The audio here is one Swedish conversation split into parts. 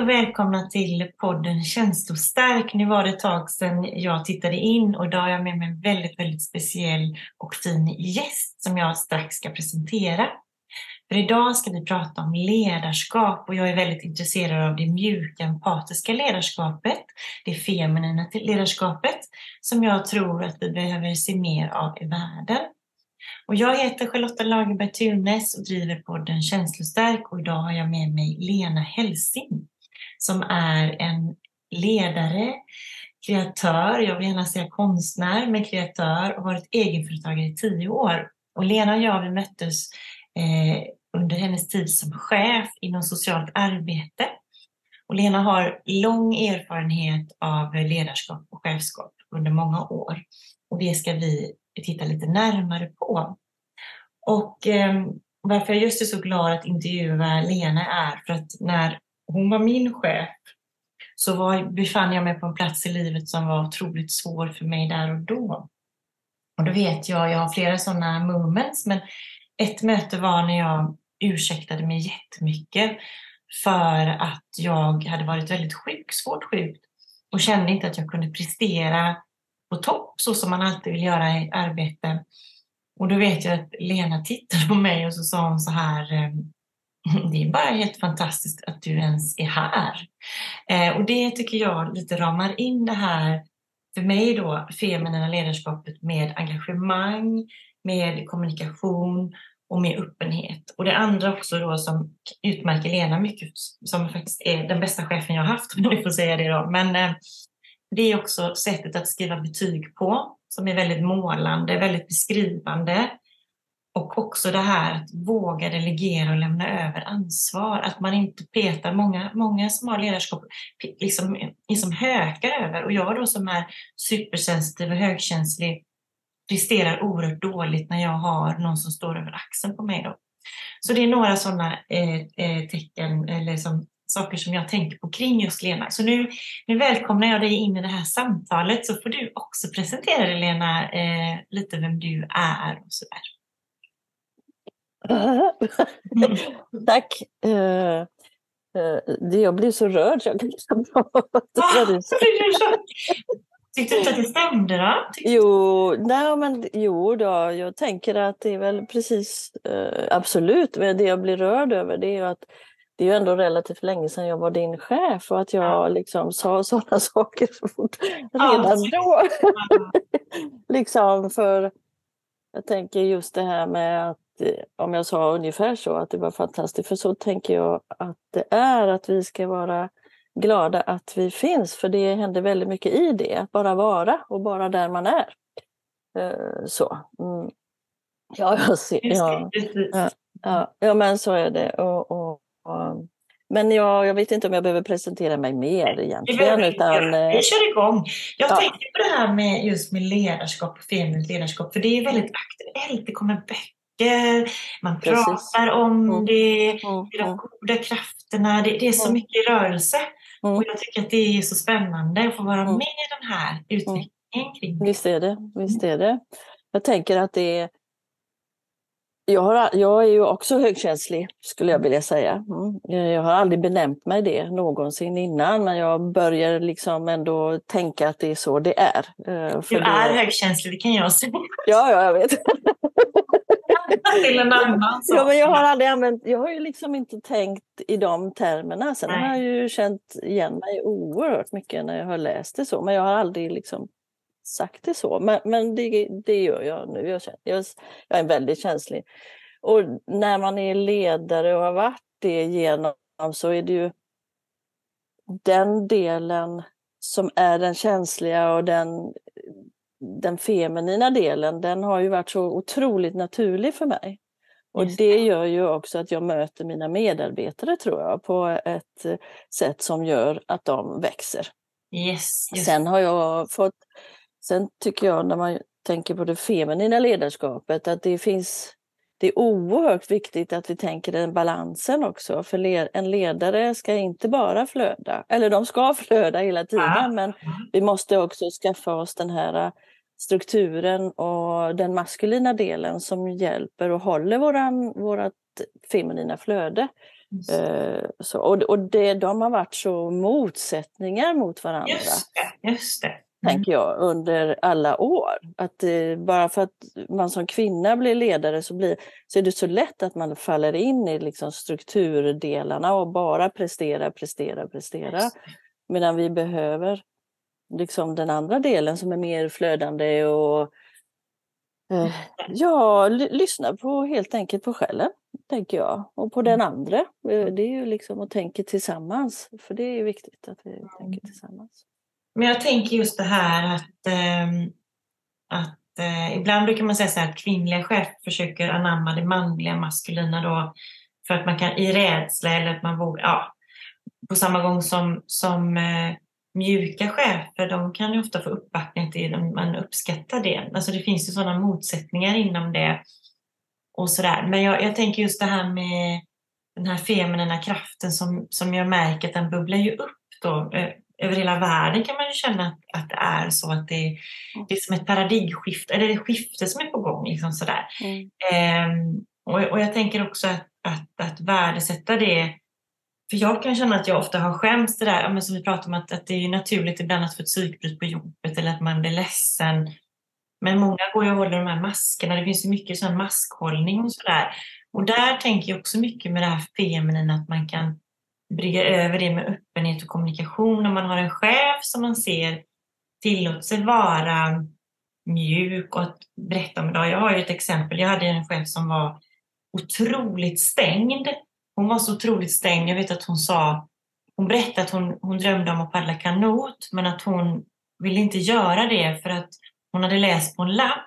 Och välkomna till podden Känslostark. Nu var det ett tag sedan jag tittade in och idag har jag med mig en väldigt, väldigt speciell och fin gäst som jag strax ska presentera. För idag ska vi prata om ledarskap och jag är väldigt intresserad av det mjuka, empatiska ledarskapet, det feminina ledarskapet som jag tror att vi behöver se mer av i världen. Och jag heter Charlotta Lagerberg Tunes och driver podden Känslostark och idag har jag med mig Lena Helsing som är en ledare, kreatör, jag vill gärna säga konstnär, men kreatör och varit egenföretagare i tio år. Och Lena och jag vi möttes eh, under hennes tid som chef inom socialt arbete. Och Lena har lång erfarenhet av ledarskap och chefskap under många år. Och det ska vi titta lite närmare på. Och eh, varför jag just är så glad att intervjua Lena är för att när hon var min chef så var, befann jag mig på en plats i livet som var otroligt svår för mig där och då. Och då vet jag, jag har flera sådana moments, men ett möte var när jag ursäktade mig jättemycket för att jag hade varit väldigt sjuk, svårt sjuk och kände inte att jag kunde prestera på topp så som man alltid vill göra i arbete. Och då vet jag att Lena tittade på mig och så sa hon så här ehm, det är bara helt fantastiskt att du ens är här. Eh, och det tycker jag lite ramar in det här, för mig då, feminina ledarskapet med engagemang, med kommunikation och med öppenhet. Och det andra också då som utmärker Lena mycket, som faktiskt är den bästa chefen jag har haft, om jag får säga det då, men eh, det är också sättet att skriva betyg på som är väldigt målande, väldigt beskrivande. Och också det här att våga delegera och lämna över ansvar. Att man inte petar, många, många liksom som har ledarskap liksom, liksom hökar över. Och jag då som är supersensitiv och högkänslig presterar oerhört dåligt när jag har någon som står över axeln på mig. Då. Så det är några sådana eh, eh, tecken eller som saker som jag tänker på kring just Lena. Så nu, nu välkomnar jag dig in i det här samtalet så får du också presentera dig Lena, eh, lite vem du är och sådär. Tack. Uh, uh, jag blir så rörd. Jag kan inte prata. Tyckte du inte att det stämde då? Jo, nej, men, jo då, jag tänker att det är väl precis, uh, absolut, men det jag blir rörd över det är att det är ju ändå relativt länge sedan jag var din chef och att jag ja. liksom sa sådana saker så fort redan då. liksom för jag tänker just det här med att eh, om jag sa ungefär så att det var fantastiskt, för så tänker jag att det är att vi ska vara glada att vi finns, för det händer väldigt mycket i det, att bara vara och bara där man är. Eh, så. Mm. Ja, jag ser, ja, ja, ja, ja, men så är det. Och, och, men jag, jag vet inte om jag behöver presentera mig mer egentligen. Utan, vi eh, kör igång. Jag ja. tänker på det här med just med ledarskap och feminint ledarskap, för det är väldigt aktuellt. Det kommer böcker, man Precis. pratar om mm. det, mm. de mm. goda krafterna. Det, det är så mm. mycket rörelse. Mm. Och jag tycker att det är så spännande att få vara mm. med i den här utvecklingen kring det. Visst är det. Visst är det. Jag tänker att det är jag, har, jag är ju också högkänslig skulle jag vilja säga. Mm. Jag har aldrig benämnt mig det någonsin innan men jag börjar liksom ändå tänka att det är så det är. Eh, för du är det... högkänslig, det kan jag säga. Ja, ja jag vet. Till en annan Ja, men jag har aldrig använt, jag har ju liksom inte tänkt i de termerna. Sen Nej. har jag ju känt igen mig oerhört mycket när jag har läst det så men jag har aldrig liksom sagt det så, men, men det, det gör jag nu. Jag, jag, jag är väldigt känslig. Och när man är ledare och har varit det genom så är det ju den delen som är den känsliga och den, den feminina delen, den har ju varit så otroligt naturlig för mig. Och det gör ju också att jag möter mina medarbetare tror jag på ett sätt som gör att de växer. Yes, yes. Sen har jag fått Sen tycker jag när man tänker på det feminina ledarskapet att det finns det är oerhört viktigt att vi tänker den balansen också. För en ledare ska inte bara flöda, eller de ska flöda hela tiden, ja. men vi måste också skaffa oss den här äh, strukturen och den maskulina delen som hjälper och håller våran, vårat feminina flöde. Eh, så, och och det, de har varit så motsättningar mot varandra. Just det, just det. Mm. tänker jag, under alla år. Att eh, bara för att man som kvinna blir ledare så, blir, så är det så lätt att man faller in i liksom strukturdelarna och bara prestera, prestera, prestera. Medan vi behöver liksom den andra delen som är mer flödande och eh, ja, lyssna på helt enkelt på själen, tänker jag. Och på den andra. Eh, det är ju liksom att tänka tillsammans. För det är viktigt att vi tänker tillsammans. Men jag tänker just det här att, eh, att eh, ibland brukar man säga så här att kvinnliga chefer försöker anamma det manliga maskulina då för att man kan i rädsla eller att man vågar, ja, på samma gång som, som eh, mjuka chefer, de kan ju ofta få uppbackning till att man uppskattar det. Alltså det finns ju sådana motsättningar inom det och sådär. Men jag, jag tänker just det här med den här feminina kraften som, som jag märker att den bubblar ju upp då eh, över hela världen kan man ju känna att, att det är så att det, det är som ett paradigmskifte, eller ett skifte som är på gång. Liksom sådär. Mm. Ehm, och, och jag tänker också att, att, att värdesätta det för jag kan känna att jag ofta har skämts det där, men som vi pratar om, att, att det är naturligt ibland att få ett psykbryt på jobbet eller att man blir ledsen. Men många går ju och håller de här maskerna, det finns ju mycket sån maskhållning och sådär. Och där tänker jag också mycket med det här feminina, att man kan brygga över det med öppenhet och kommunikation. Om man har en chef som man ser tillåter sig vara mjuk och att berätta om det. Jag har ju ett exempel. Jag hade en chef som var otroligt stängd. Hon var så otroligt stängd. Jag vet att hon sa, hon berättade att hon, hon drömde om att paddla kanot men att hon ville inte göra det för att hon hade läst på en lapp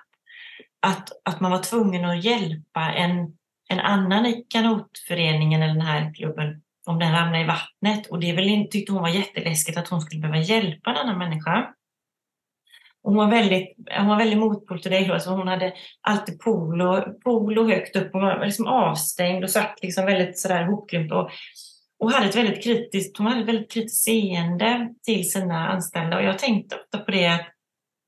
att, att man var tvungen att hjälpa en, en annan i kanotföreningen eller den här klubben om den ramlar i vattnet. Och det väl, tyckte hon var jätteläskigt att hon skulle behöva hjälpa en annan människa. Och hon var väldigt, hon var väldigt motpol till dig, Alltså hon hade alltid polo, polo högt upp och var liksom avstängd och satt liksom väldigt sådär hopkrympt. Och, och hade ett väldigt kritiskt, hon hade ett väldigt kritiskt seende till sina anställda. Och jag tänkte ofta på det att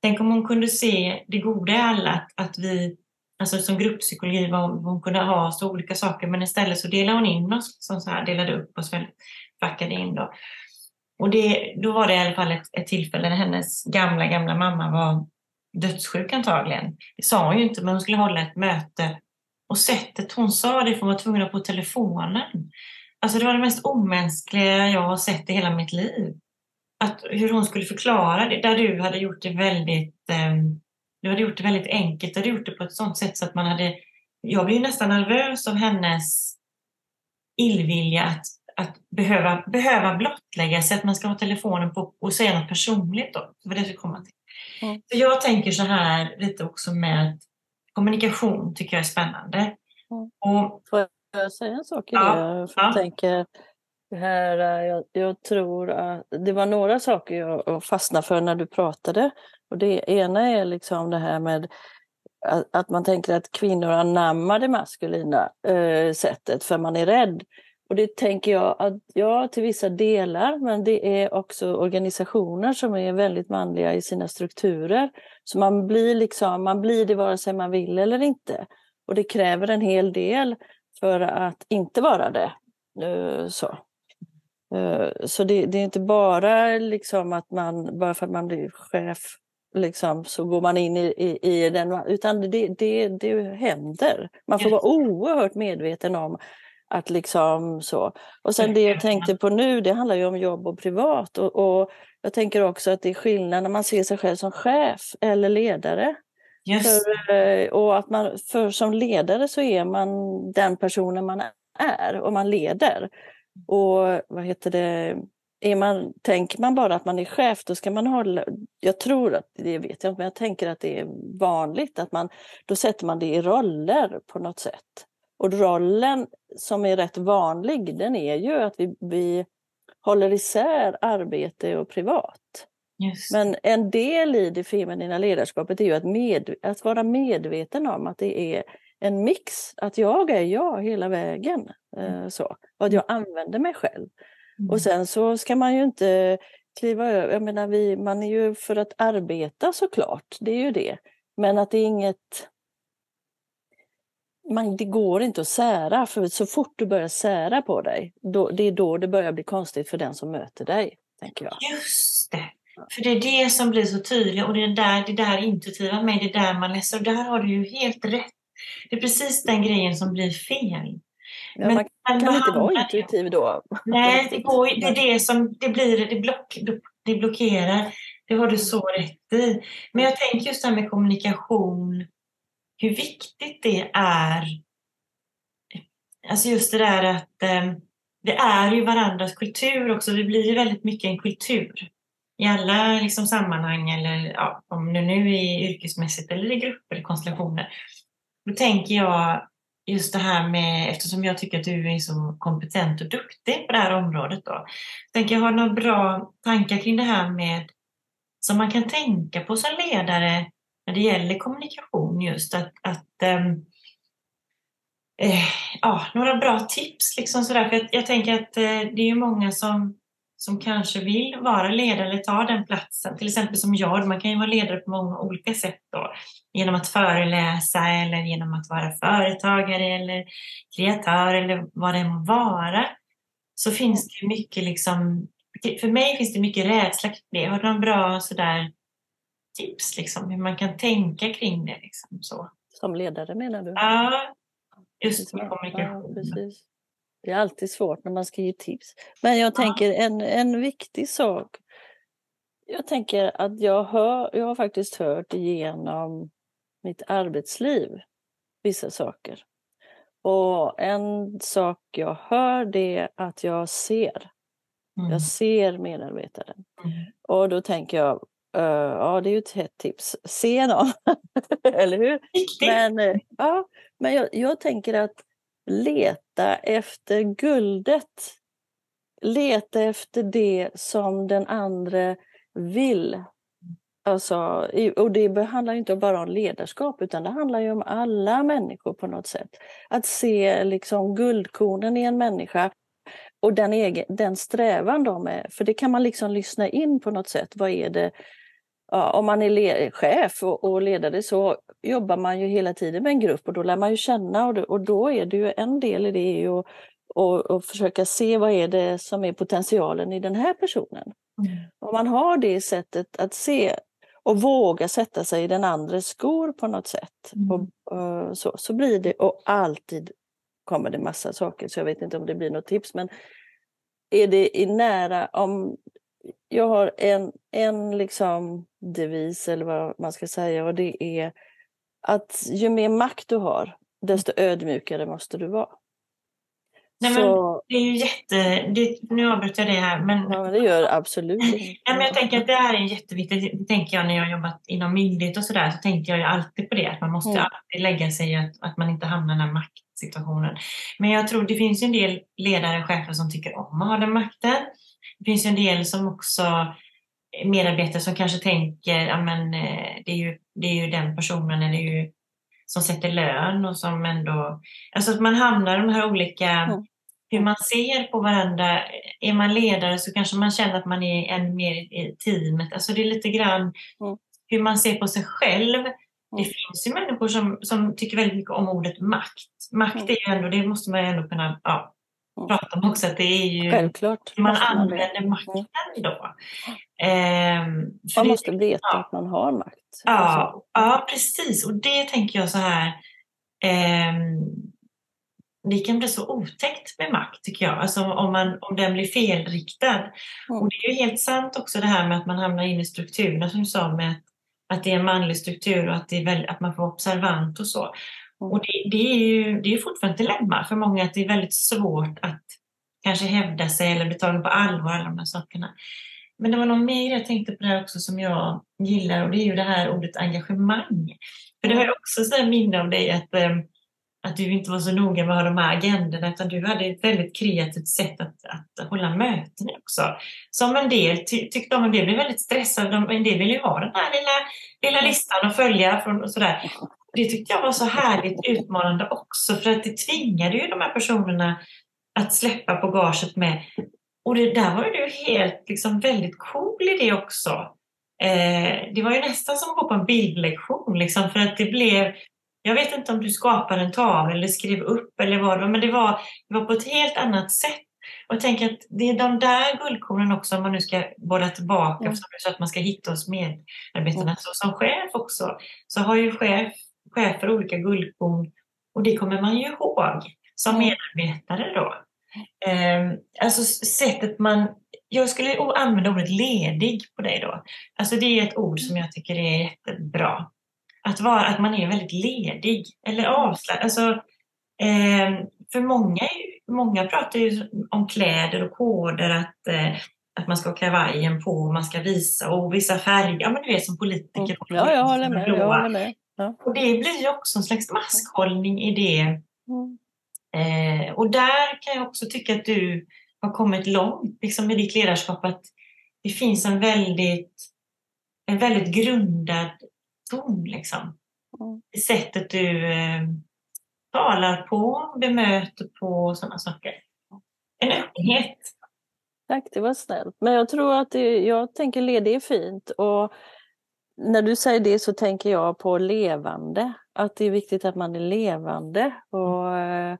tänk om hon kunde se det goda i alla, att, att vi alltså som grupppsykologi vad hon kunde ha så olika saker men istället så delade hon in oss, som så här, delade upp oss, packade in då. Och det, då var det i alla fall ett, ett tillfälle när hennes gamla, gamla mamma var dödssjuk antagligen. Det sa hon ju inte, men hon skulle hålla ett möte. Och sättet hon sa det, för hon var tvungen att på telefonen. Alltså det var det mest omänskliga jag har sett i hela mitt liv. Att, hur hon skulle förklara det, där du hade gjort det väldigt eh, du hade gjort det väldigt enkelt. Du hade gjort det på ett sådant sätt så att man hade... Jag blev nästan nervös av hennes illvilja att, att behöva, behöva blottlägga sig, att man ska ha telefonen på och säga något personligt. Då. Det var det jag komma till. Mm. Så jag tänker så här lite också med kommunikation tycker jag är spännande. Mm. Och, Får jag säga en sak? Ja, jag tänker, här, jag, jag, tror att det var några saker jag fastnade för när du pratade. Och det ena är liksom det här med att, man tänker att kvinnor anammar det maskulina eh, sättet för man är rädd. Och det tänker jag att ja, till vissa delar, men det är också organisationer som är väldigt manliga i sina strukturer. Så man blir liksom, man blir det vare sig man vill eller inte. Och det kräver en hel del för att inte vara det. Eh, så. Eh, så det, det, är inte bara liksom att man, bara för att man blir chef liksom, så går man in i, i, i den, utan det, det, det händer. Man får vara oerhört medveten om att liksom så. Och sen det jag tänkte på nu, det handlar ju om jobb och privat. Och, och jag tänker också att det är skillnad när man ser sig själv som chef eller ledare. Yes. För, eh, och att man, för som ledare så är man den personen man är och man leder. Och vad heter det, är man, tänker man bara att man är chef, då ska man hålla... Jag tror att, det vet jag inte, men jag tänker att det är vanligt att man, då sätter man det i roller på något sätt. Och rollen som är rätt vanlig, den är ju att vi, vi håller isär arbete och privat. Yes. Men en del i det feminina ledarskapet är ju att, med, att vara medveten om att det är en mix, att jag är jag hela vägen. Eh, så. Och att jag använder mig själv. Mm. Och sen så ska man ju inte kliva över, jag menar vi, man är ju för att arbeta såklart, det är ju det. Men att det är inget man, det går inte att sära, för så fort du börjar sära på dig, då, det är då det börjar bli konstigt för den som möter dig. tänker jag. Just det! För det är det som blir så tydligt och det är där, det där intuitiva med, det är där man läser. Och där har du ju helt rätt. Det är precis den grejen som blir fel. Ja, man kan man inte vara intuitiv då. Nej, det, går, det är det som det blir, det, block, det blockerar. Det har du så rätt i. Men jag tänker just det här med kommunikation, hur viktigt det är. Alltså just det där att eh, det är ju varandras kultur också. Det blir ju väldigt mycket en kultur i alla liksom, sammanhang eller ja, om det nu är yrkesmässigt eller i grupper, konstellationer. Då tänker jag just det här med, eftersom jag tycker att du är så kompetent och duktig på det här området då, tänker jag har några bra tankar kring det här med som man kan tänka på som ledare när det gäller kommunikation just att, att ähm, äh, ja, några bra tips liksom sådär. För jag, jag tänker att äh, det är ju många som som kanske vill vara ledare eller ta den platsen. Till exempel som jag, man kan ju vara ledare på många olika sätt då. Genom att föreläsa eller genom att vara företagare eller kreatör eller vad det må vara. Så finns det mycket liksom, för mig finns det mycket rädsla kring det. Har du någon bra sådär tips liksom, hur man kan tänka kring det? Liksom, så? Som ledare menar du? Ja, just med kommunikation. Ja, precis. Det är alltid svårt när man ska ge tips. Men jag tänker en, en viktig sak. Jag tänker att jag, hör, jag har faktiskt hört igenom mitt arbetsliv vissa saker. Och en sak jag hör det är att jag ser. Mm. Jag ser medarbetaren. Mm. Och då tänker jag, uh, ja det är ju ett hett tips, se någon. Eller hur? Men, uh, ja, men jag, jag tänker att leta efter guldet. Leta efter det som den andra vill. Alltså, och det handlar inte bara om ledarskap utan det handlar ju om alla människor på något sätt. Att se liksom guldkornen i en människa och den, egen, den strävan de är, för det kan man liksom lyssna in på något sätt. Vad är det ja, om man är chef och, och, ledare så jobbar man ju hela tiden med en grupp och då lär man ju känna och, det, och då är det ju en del i det att och, och försöka se vad är det som är potentialen i den här personen. Mm. Om man har det sättet att se och våga sätta sig i den andres skor på något sätt. Mm. Och, och, så, så blir det, och alltid kommer det massa saker, så jag vet inte om det blir något tips, men är det i nära, om jag har en, en liksom devis eller vad man ska säga och det är att ju mer makt du har, desto ödmjukare måste du vara. Nej, men det är ju jätte... Det, nu avbryter jag det här. Men, ja, det gör absolut inte. men jag tänker att det här är jätteviktigt. Det tänker jag när jag har jobbat inom myndighet och sådär. Så tänkte jag ju alltid på det. Att man måste mm. alltid lägga sig att, att man inte hamnar i den här maktsituationen. Men jag tror det finns en del ledare och chefer som tycker om att ha den makten. Det finns en del som också medarbetare som kanske tänker men, eh, det, är ju, det är ju den personen eller ju, som sätter lön och som ändå... Alltså att man hamnar i de här olika... Mm. Hur man ser på varandra. Är man ledare så kanske man känner att man är än mer i teamet. Alltså det är lite grann mm. hur man ser på sig själv. Det mm. finns ju människor som, som tycker väldigt mycket om ordet makt. Makt mm. är ju ändå, det måste man ju ändå kunna ja. Prata om också, att det är ju Självklart. man använder makten då. Eh, man måste det, veta ja. att man har makt. Ja, alltså. ja, precis. Och det tänker jag så här. Eh, det kan bli så otäckt med makt tycker jag, alltså om, man, om den blir felriktad. Mm. Och det är ju helt sant också det här med att man hamnar in i strukturerna som du sa med att, att det är en manlig struktur och att, det är väldigt, att man får observant och så. Mm. Och det, det, är ju det är fortfarande ett dilemma för många att det är väldigt svårt att kanske hävda sig eller bli tagen på allvar, alla de här sakerna. Men det var någon mer jag tänkte på det här också som jag gillar och det är ju det här ordet engagemang. För det har jag också så minne av dig att, ehm, att du inte var så noga med de här agendorna utan du hade ett väldigt kreativt sätt att, att hålla möten också. Som en del ty tyckte om, en del blev väldigt stressade, en del ville ju ha den här lilla, lilla listan att följa från och sådär. Det tyckte jag var så härligt utmanande också för att det tvingade ju de här personerna att släppa bagaget med och det där var ju helt, liksom, väldigt cool i det också. Eh, det var ju nästan som att gå på en bildlektion, liksom, för att det blev jag vet inte om du skapade en tavla eller skrev upp eller vad det var, men det var, det var på ett helt annat sätt. Och jag tänker att det är de där guldkornen också, om man nu ska borra tillbaka, mm. så att man ska hitta hos medarbetarna. Mm. Så som chef också, så har ju chef, chefer olika guldkorn och det kommer man ju ihåg som mm. medarbetare då. Eh, alltså sättet man jag skulle använda ordet ledig på dig då. Alltså det är ett ord som jag tycker är jättebra. Att, vara, att man är väldigt ledig eller avslappnad. Alltså, eh, för många, många pratar ju om kläder och koder, att, eh, att man ska ha kavajen på, man ska visa och vissa färger, ja men du vet som politiker. Mm. Ja, jag håller med. Jag håller med. Ja. Och det blir ju också en slags maskhållning i det. Mm. Eh, och där kan jag också tycka att du har kommit långt liksom, i ditt ledarskap. Att det finns en väldigt, en väldigt grundad ton liksom, mm. i sättet du eh, talar på, bemöter på och sådana saker. En öppenhet. Tack, det var snällt. Men jag tror att det, jag tänker ledig är fint och när du säger det så tänker jag på levande, att det är viktigt att man är levande. Och, eh,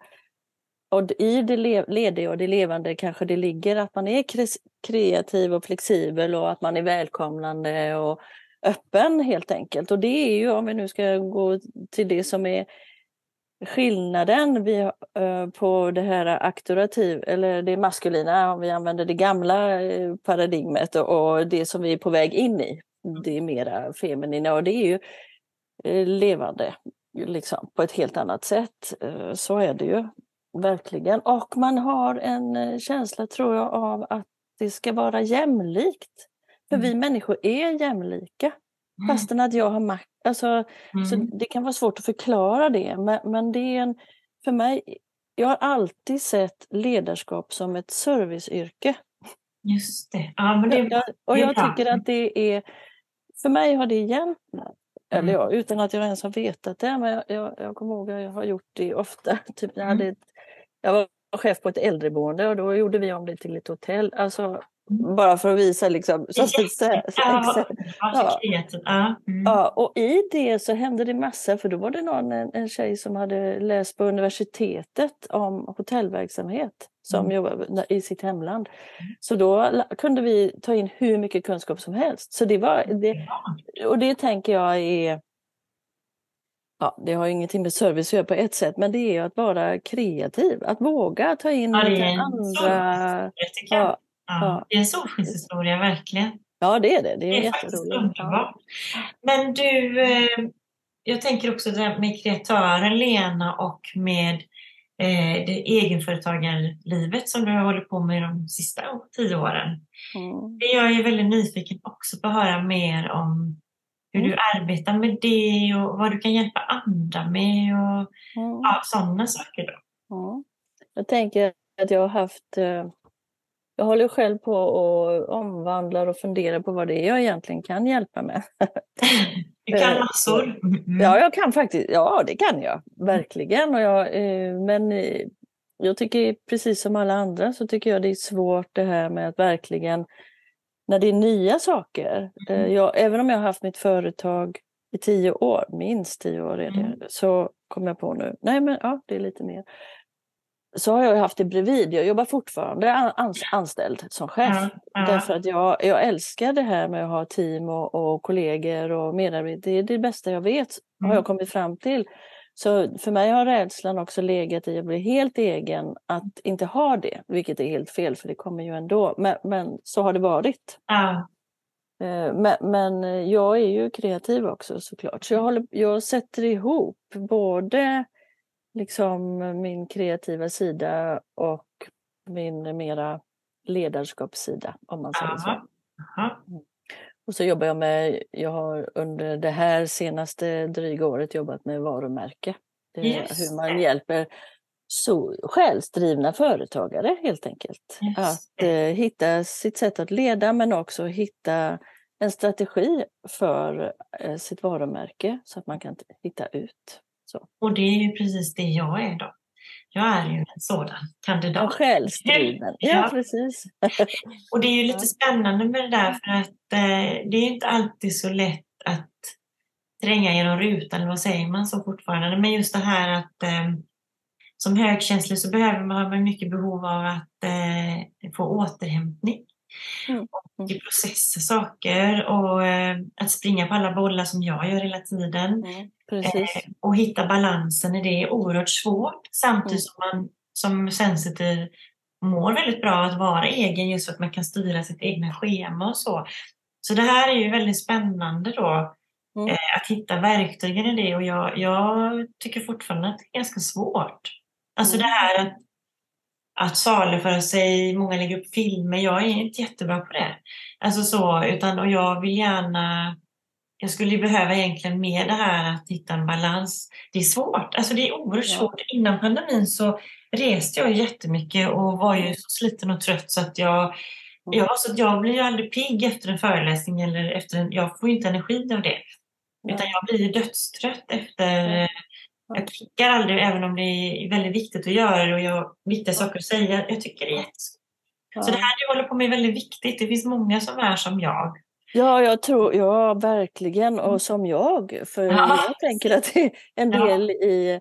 och i det lediga och det levande kanske det ligger att man är kreativ och flexibel och att man är välkomnande och öppen helt enkelt. Och det är ju, om vi nu ska gå till det som är skillnaden vi, eh, på det här auktorativ, eller det maskulina, om vi använder det gamla eh, paradigmet och, det som vi är på väg in i, det är mera feminina och det är ju uh, levande liksom, på ett helt annat sätt. så är det ju. Verkligen. Och man har en eh, känsla, tror jag, av att det ska vara jämlikt. För mm. vi människor är jämlika. Mm. Fastän att jag har makt. Alltså, mm. så det kan vara svårt att förklara det. Men, men det är en, för mig, jag har alltid sett ledarskap som ett serviceyrke. Just det. Ja, men det, jag, och jag tycker att det är, för mig har det hjälpt eller mm. ja, utan att jag ens har vetat det. Men jag, jag, jag kommer ihåg att jag har gjort det ofta. Typ jag hade ett jag var chef på ett äldreboende och då gjorde vi om det till ett hotell. Alltså, bara för att visa liksom. Så, så, så, ja, ja. Mm. ja, och i det så hände det massa, för då var det någon, en, en tjej som hade läst på universitetet om hotellverksamhet som mm. jobbade i sitt hemland. Mm. Så då kunde vi ta in hur mycket kunskap som helst. Så det var, det, och det tänker jag är Ja, det har ingenting med service att göra på ett sätt, men det är att vara kreativ, att våga ta in ja, andra... Ja, ja. Det är en solskenshistoria, verkligen. Ja, det är det. Det är, det är faktiskt underbart. Men du, eh, jag tänker också det med kreatören Lena och med eh, det egenföretagarlivet som du har hållit på med de sista tio åren. Mm. Jag är väldigt nyfiken också på att höra mer om hur du mm. arbetar med det och vad du kan hjälpa andra med och mm. ja, sådana saker. Då. Mm. Jag tänker att jag har haft eh, jag håller själv på och omvandlar och funderar på vad det är jag egentligen kan hjälpa med. Du kan massor. Mm. Ja, jag kan faktiskt. Ja, det kan jag verkligen. Och jag, eh, men eh, jag tycker precis som alla andra så tycker jag det är svårt det här med att verkligen när det är nya saker. Mm. Jag, även om jag har haft mitt företag i tio år, minst tio år är det, mm. så kom jag på nu, nej men ja, det är lite mer. Så har jag haft det bredvid, jag jobbar fortfarande ans anställd som chef. Mm. Därför att jag, jag älskar det här med att ha team och, och kollegor och medarbetare. Det är det bästa jag vet, har jag mm. kommit fram till. Så för mig har rädslan också legat i att bli helt egen, att inte ha det, vilket är helt fel för det kommer ju ändå. Men, men så har det varit. Eh, men, men, jag är ju kreativ också såklart, så jag, håller, jag sätter ihop både liksom min kreativa sida och min mera ledarskapssida, om man säger så. Aha. Mm. Och så jobbar jag med, jag har under det här senaste dryga året jobbat med varumärke. Yes. Hur man hjälper så själsdrivna företagare helt enkelt. Yes. Att eh, hitta sitt sätt att leda men också hitta en strategi för eh, sitt varumärke så att man kan hitta ut. Så. Och det är ju precis det jag är då. Jag är ju en sådan kandidat. Ja, självskriven. Ja, ja, precis. och det är ju lite spännande med det där för att eh, det är inte alltid så lätt att tränga genom rutan, eller vad säger man så fortfarande? Men just det här att eh, som högkänslig så behöver man ha mycket behov av att eh, få återhämtning. Mm. Och processa saker och eh, att springa på alla bollar som jag gör hela tiden. Mm, eh, och hitta balansen i det är oerhört svårt samtidigt mm. som man som sensitiv mår väldigt bra att vara egen just för att man kan styra sitt egna schema och så. Så det här är ju väldigt spännande då mm. eh, att hitta verktygen i det och jag, jag, tycker fortfarande att det är ganska svårt. Alltså mm. det här att, att saluföra sig, många lägger upp filmer, jag är inte jättebra på det. Alltså så, utan och jag vill gärna jag skulle behöva egentligen mer det här att hitta en balans. Det är svårt, alltså det är oerhört ja. svårt. Innan pandemin så reste jag jättemycket och var ju mm. så sliten och trött så att jag, mm. jag, så jag blir ju aldrig pigg efter en föreläsning eller efter en, jag får inte energi av det. Utan jag blir dödstrött efter jag klickar aldrig även om det är väldigt viktigt att göra det och jag har viktiga saker att säga. Jag tycker det är jättesvårt. Ja. Så det här du håller på med är väldigt viktigt. Det finns många som är som jag. Ja, jag tror, ja verkligen och mm. som jag. För ja. jag tänker att det är en del ja. i,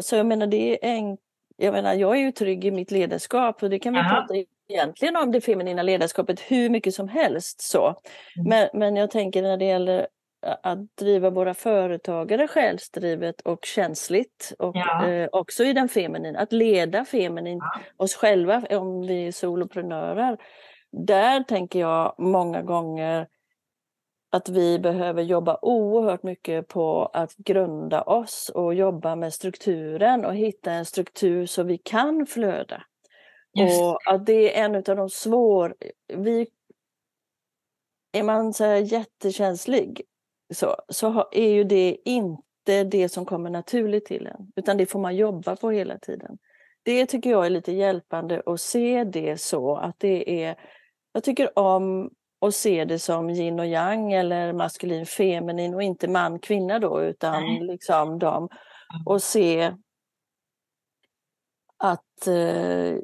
så jag menar det är en, jag menar jag är ju trygg i mitt ledarskap och det kan vi prata egentligen om det feminina ledarskapet hur mycket som helst så. Mm. Men, men jag tänker när det gäller att driva våra företagare själsdrivet och känsligt och ja. eh, också i den feminina, att leda feminin, ja. oss själva om vi är soloprenörer. Där tänker jag många gånger att vi behöver jobba oerhört mycket på att grunda oss och jobba med strukturen och hitta en struktur så vi kan flöda. Just. Och att det är en av de svåra... Vi, är man så jättekänslig så, så är ju det inte det som kommer naturligt till en, utan det får man jobba på hela tiden. Det tycker jag är lite hjälpande att se det så att det är, jag tycker om att se det som yin och yang eller maskulin feminin och inte man kvinna då utan Nej. liksom dem. Och se att eh,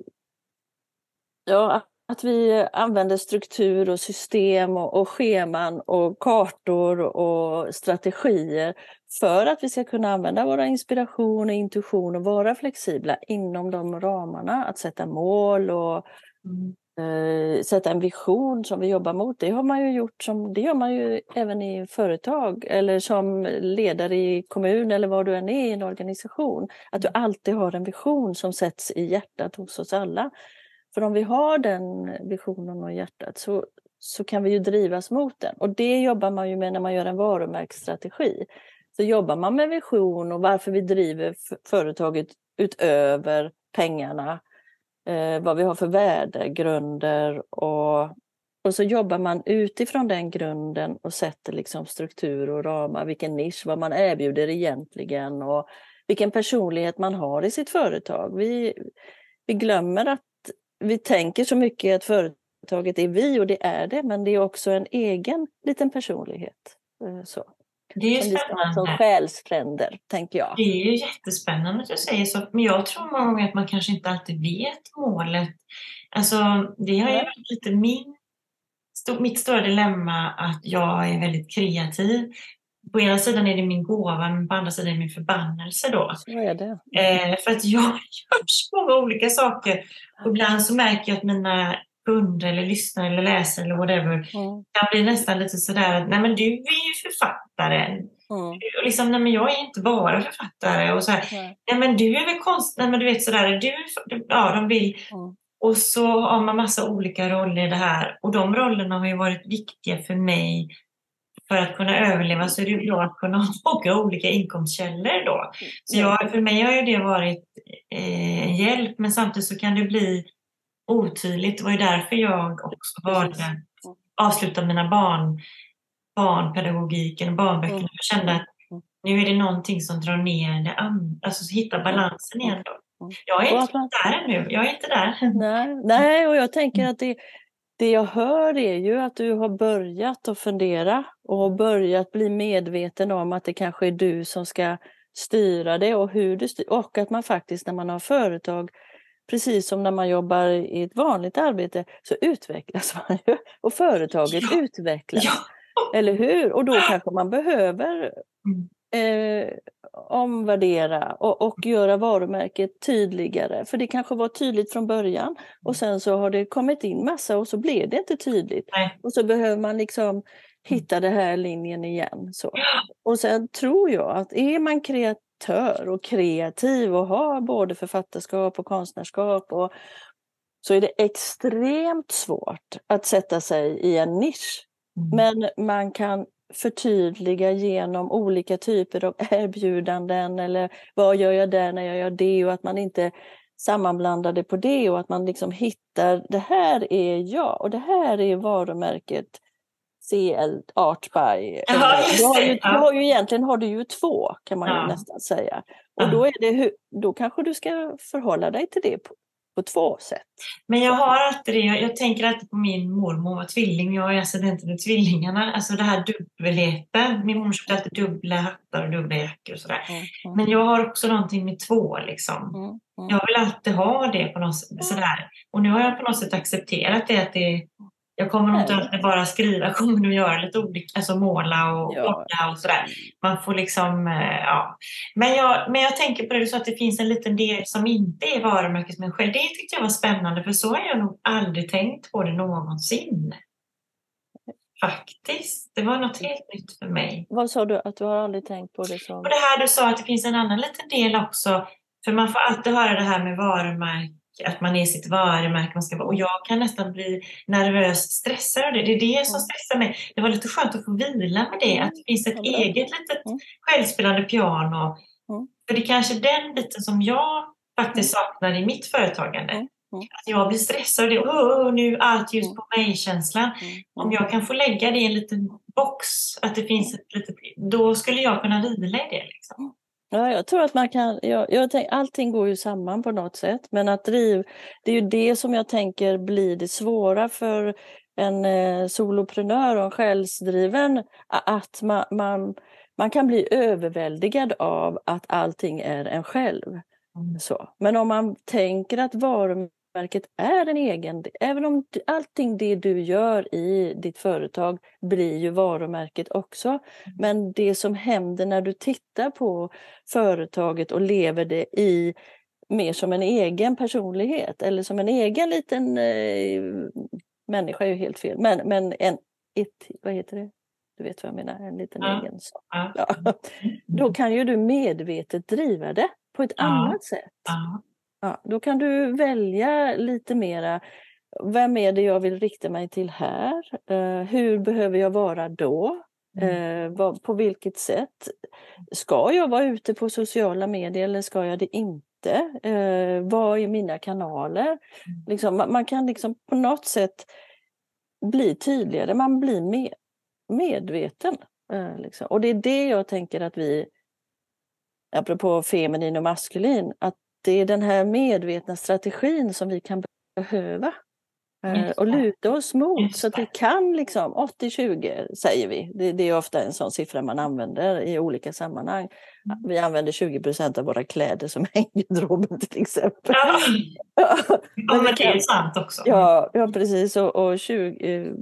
ja, att vi använder struktur och system och, och scheman och kartor och strategier för att vi ska kunna använda våra inspiration och intuition och vara flexibla inom de ramarna. Att sätta mål och mm. eh, sätta en vision som vi jobbar mot. Det har man ju gjort som, det gör man ju även i företag eller som ledare i kommun eller var du än är i en organisation. Att du mm. alltid har en vision som sätts i hjärtat hos oss alla. För om vi har den visionen och hjärtat så, så kan vi ju drivas mot den. Och det jobbar man ju med när man gör en varumärkesstrategi. Så jobbar man med vision och varför vi driver företaget utöver pengarna, eh, vad vi har för värdegrunder och, och så jobbar man utifrån den grunden och sätter liksom struktur och ramar, vilken nisch, vad man erbjuder egentligen och vilken personlighet man har i sitt företag. Vi, vi glömmer att vi tänker så mycket att företaget är vi och det är det, men det är också en egen liten personlighet. Eh, så. Det är ju spännande. Som själsfränder, tänker jag. Det är ju jättespännande att du säger så, men jag tror många gånger att man kanske inte alltid vet målet. Alltså, det har ju varit lite min, mitt stora dilemma att jag är väldigt kreativ på ena sidan är det min gåva, men på andra sidan är det min förbannelse då. Så är det. Eh, för att jag gör så många olika saker. Och ibland så märker jag att mina kunder eller lyssnare eller läsare eller whatever mm. kan bli nästan lite sådär att nej men du är ju författaren. Mm. Och liksom, nej men jag är inte bara författare. Och så här, mm. nej men du är väl konstnär, men du vet sådär, du, ja de vill. Mm. Och så har man massa olika roller i det här. Och de rollerna har ju varit viktiga för mig för att kunna överleva så är det bra att kunna ha många olika inkomstkällor då. Så jag, för mig har ju det varit eh, hjälp men samtidigt så kan det bli otydligt. Det var ju därför jag också valde avsluta mina barn, barnpedagogiken och barnböckerna. Mm. Jag kände att nu är det någonting som drar ner det andra, alltså hitta balansen igen då. Jag är inte där ännu, jag är inte där. Nej, nej och jag tänker att det, det jag hör är ju att du har börjat att fundera och börjat bli medveten om att det kanske är du som ska styra det och hur du styr. Och att man faktiskt när man har företag, precis som när man jobbar i ett vanligt arbete, så utvecklas man ju och företaget ja. utvecklas. Ja. Eller hur? Och då kanske man behöver Mm. Eh, omvärdera och, och göra varumärket tydligare. För det kanske var tydligt från början och sen så har det kommit in massa och så blev det inte tydligt. Nej. Och så behöver man liksom hitta den här linjen igen. Så. Och sen tror jag att är man kreatör och kreativ och har både författarskap och konstnärskap och, så är det extremt svårt att sätta sig i en nisch. Mm. Men man kan förtydliga genom olika typer av erbjudanden eller vad gör jag där när jag gör det och att man inte sammanblandar det på det och att man liksom hittar det här är jag och det här är varumärket CL Art by. Ja, just du, har ju, du har ju egentligen har du ju två kan man Ja. nästan säga. Och då, är det, då kanske du ska förhålla dig till det på, på två sätt. Men jag har alltid det, jag, jag tänker alltid på min mormor, var tvilling, jag är ascendenten med tvillingarna. Alltså det här dubbelheten. Min mormor köpte alltid dubbla hattar och dubbla jackor och sådär. Mm, mm, Men jag har också någonting med två liksom. mm, mm. Jag vill alltid ha det på något sätt. Sådär. Och nu har jag på något sätt accepterat det att det jag kommer nog inte bara skriva, jag kommer nog göra lite olika, alltså måla och Ja. och sådär. Man får liksom, eh, ja. Men jag, men jag tänker på det, du sa att det finns en liten del som inte är varumärkesmänniska. Det tyckte jag var spännande, för så har jag nog aldrig tänkt på det någonsin. Faktiskt. Det var något helt nytt för mig. Vad sa du att du har aldrig tänkt på det som... Och det här du sa att det finns en annan liten del också. För man får alltid höra det här med varumärke, att man är sitt varumärke. Man ska vara, och jag kan nästan bli nervös, stressad av det. Det är det som Mm. stressar mig. Det var lite skönt att få vila med det. Att det finns ett eget litet Mm. självspelande piano. Mm. För det är kanske den biten som jag faktiskt saknar i mitt företagande. Mm. Mm. Att jag blir stressad av det. Åh, nu allt ljus Mm. på mig-känslan. Mm, Om jag kan få lägga det i en liten box, att det finns ett litet, då skulle jag kunna vila i det. Liksom. Ja, jag tror att man kan, jag, jag tänk, allting går ju samman på något sätt, men att driv, det är ju det som jag tänker blir det svåra för en eh, soloprenör och en själsdriven, att man, man, man kan bli överväldigad av att allting är en själv. Mm. Så. Men om man tänker att varumärket är en egen, även om allting det du gör i ditt företag blir ju varumärket också. Men det som händer när du tittar på företaget och lever det i mer som en egen personlighet eller som en egen liten eh, människa är ju helt fel, men, men en, ett, vad heter det? Du vet vad jag menar, en liten Ja. egen sak. Ja. Ja. Då kan ju du medvetet driva det på ett annat sätt. Ja. Då kan du välja lite mera, vem är det jag vill rikta mig till här? Eh, hur behöver jag vara då? Mm. Eh, vad, på vilket sätt? Ska jag vara ute på sociala medier eller ska jag det inte? Eh, vad är mina kanaler? Liksom, man, man kan liksom på något sätt bli tydligare, man blir med, medveten. Eh, liksom. Och det är det jag tänker att vi, apropå feminin och maskulin, att det är den här medvetna strategin som vi kan behöva. eh, Och luta oss mot så att vi kan liksom 80-20 säger vi. Det, det är ofta en sån siffra man använder i olika sammanhang. Mm. Vi använder 20 procent av våra kläder som är i garderoben till exempel. Ja, ja, Men det är sant också. Ja, ja precis. Och, och, 20, eh,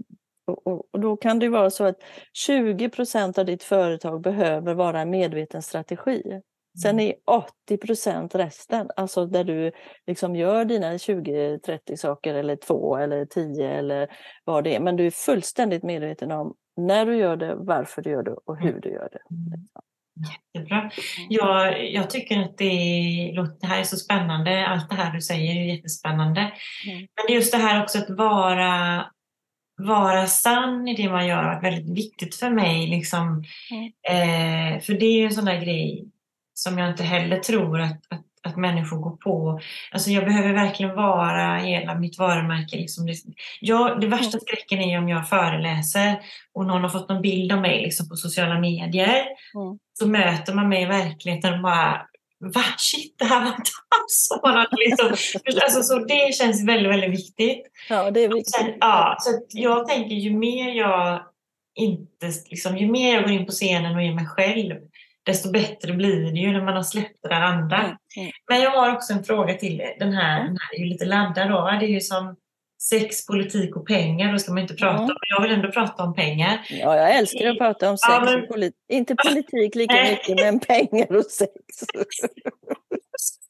och, och, då kan det vara så att 20 procent av ditt företag behöver vara en medveten strategi. Sen är 80 procent resten, alltså där du liksom gör dina 20-30 saker eller två eller 10 eller vad det är. Men du är fullständigt medveten om när du gör det, varför du gör det och hur du gör det. Mm. Jättebra. Jag, jag tycker att det, det här är så spännande. Allt det här du säger är jättespännande. Mm. Men det är just det här också att vara, vara sann i det man gör varit väldigt viktigt för mig. Liksom. Eh, för det är ju en sån där grej som jag inte heller tror att, att, att människor går på. Alltså jag behöver verkligen vara hela mitt varumärke. Liksom. Jag, det värsta skräcken är om jag föreläser och någon har fått någon bild av mig liksom, på sociala medier. Mm. Så möter man mig i verkligheten och bara Va? Shit, det här var inte alls liksom, alltså, så det känns väldigt, väldigt viktigt. Ja, det är viktigt. Sen, ja, så jag tänker ju mer jag inte, liksom, ju mer jag går in på scenen och är mig själv, desto bättre blir det ju när man har släppt det där andra. Mm, mm. Men jag har också en fråga till er. Den här, den här är ju lite laddad då. Det är ju som sex, politik och pengar, då ska man inte prata mm. om, jag vill ändå prata om pengar. Ja, jag älskar att prata om sex ja, men... och politik. Inte politik lika mycket, men pengar och sex.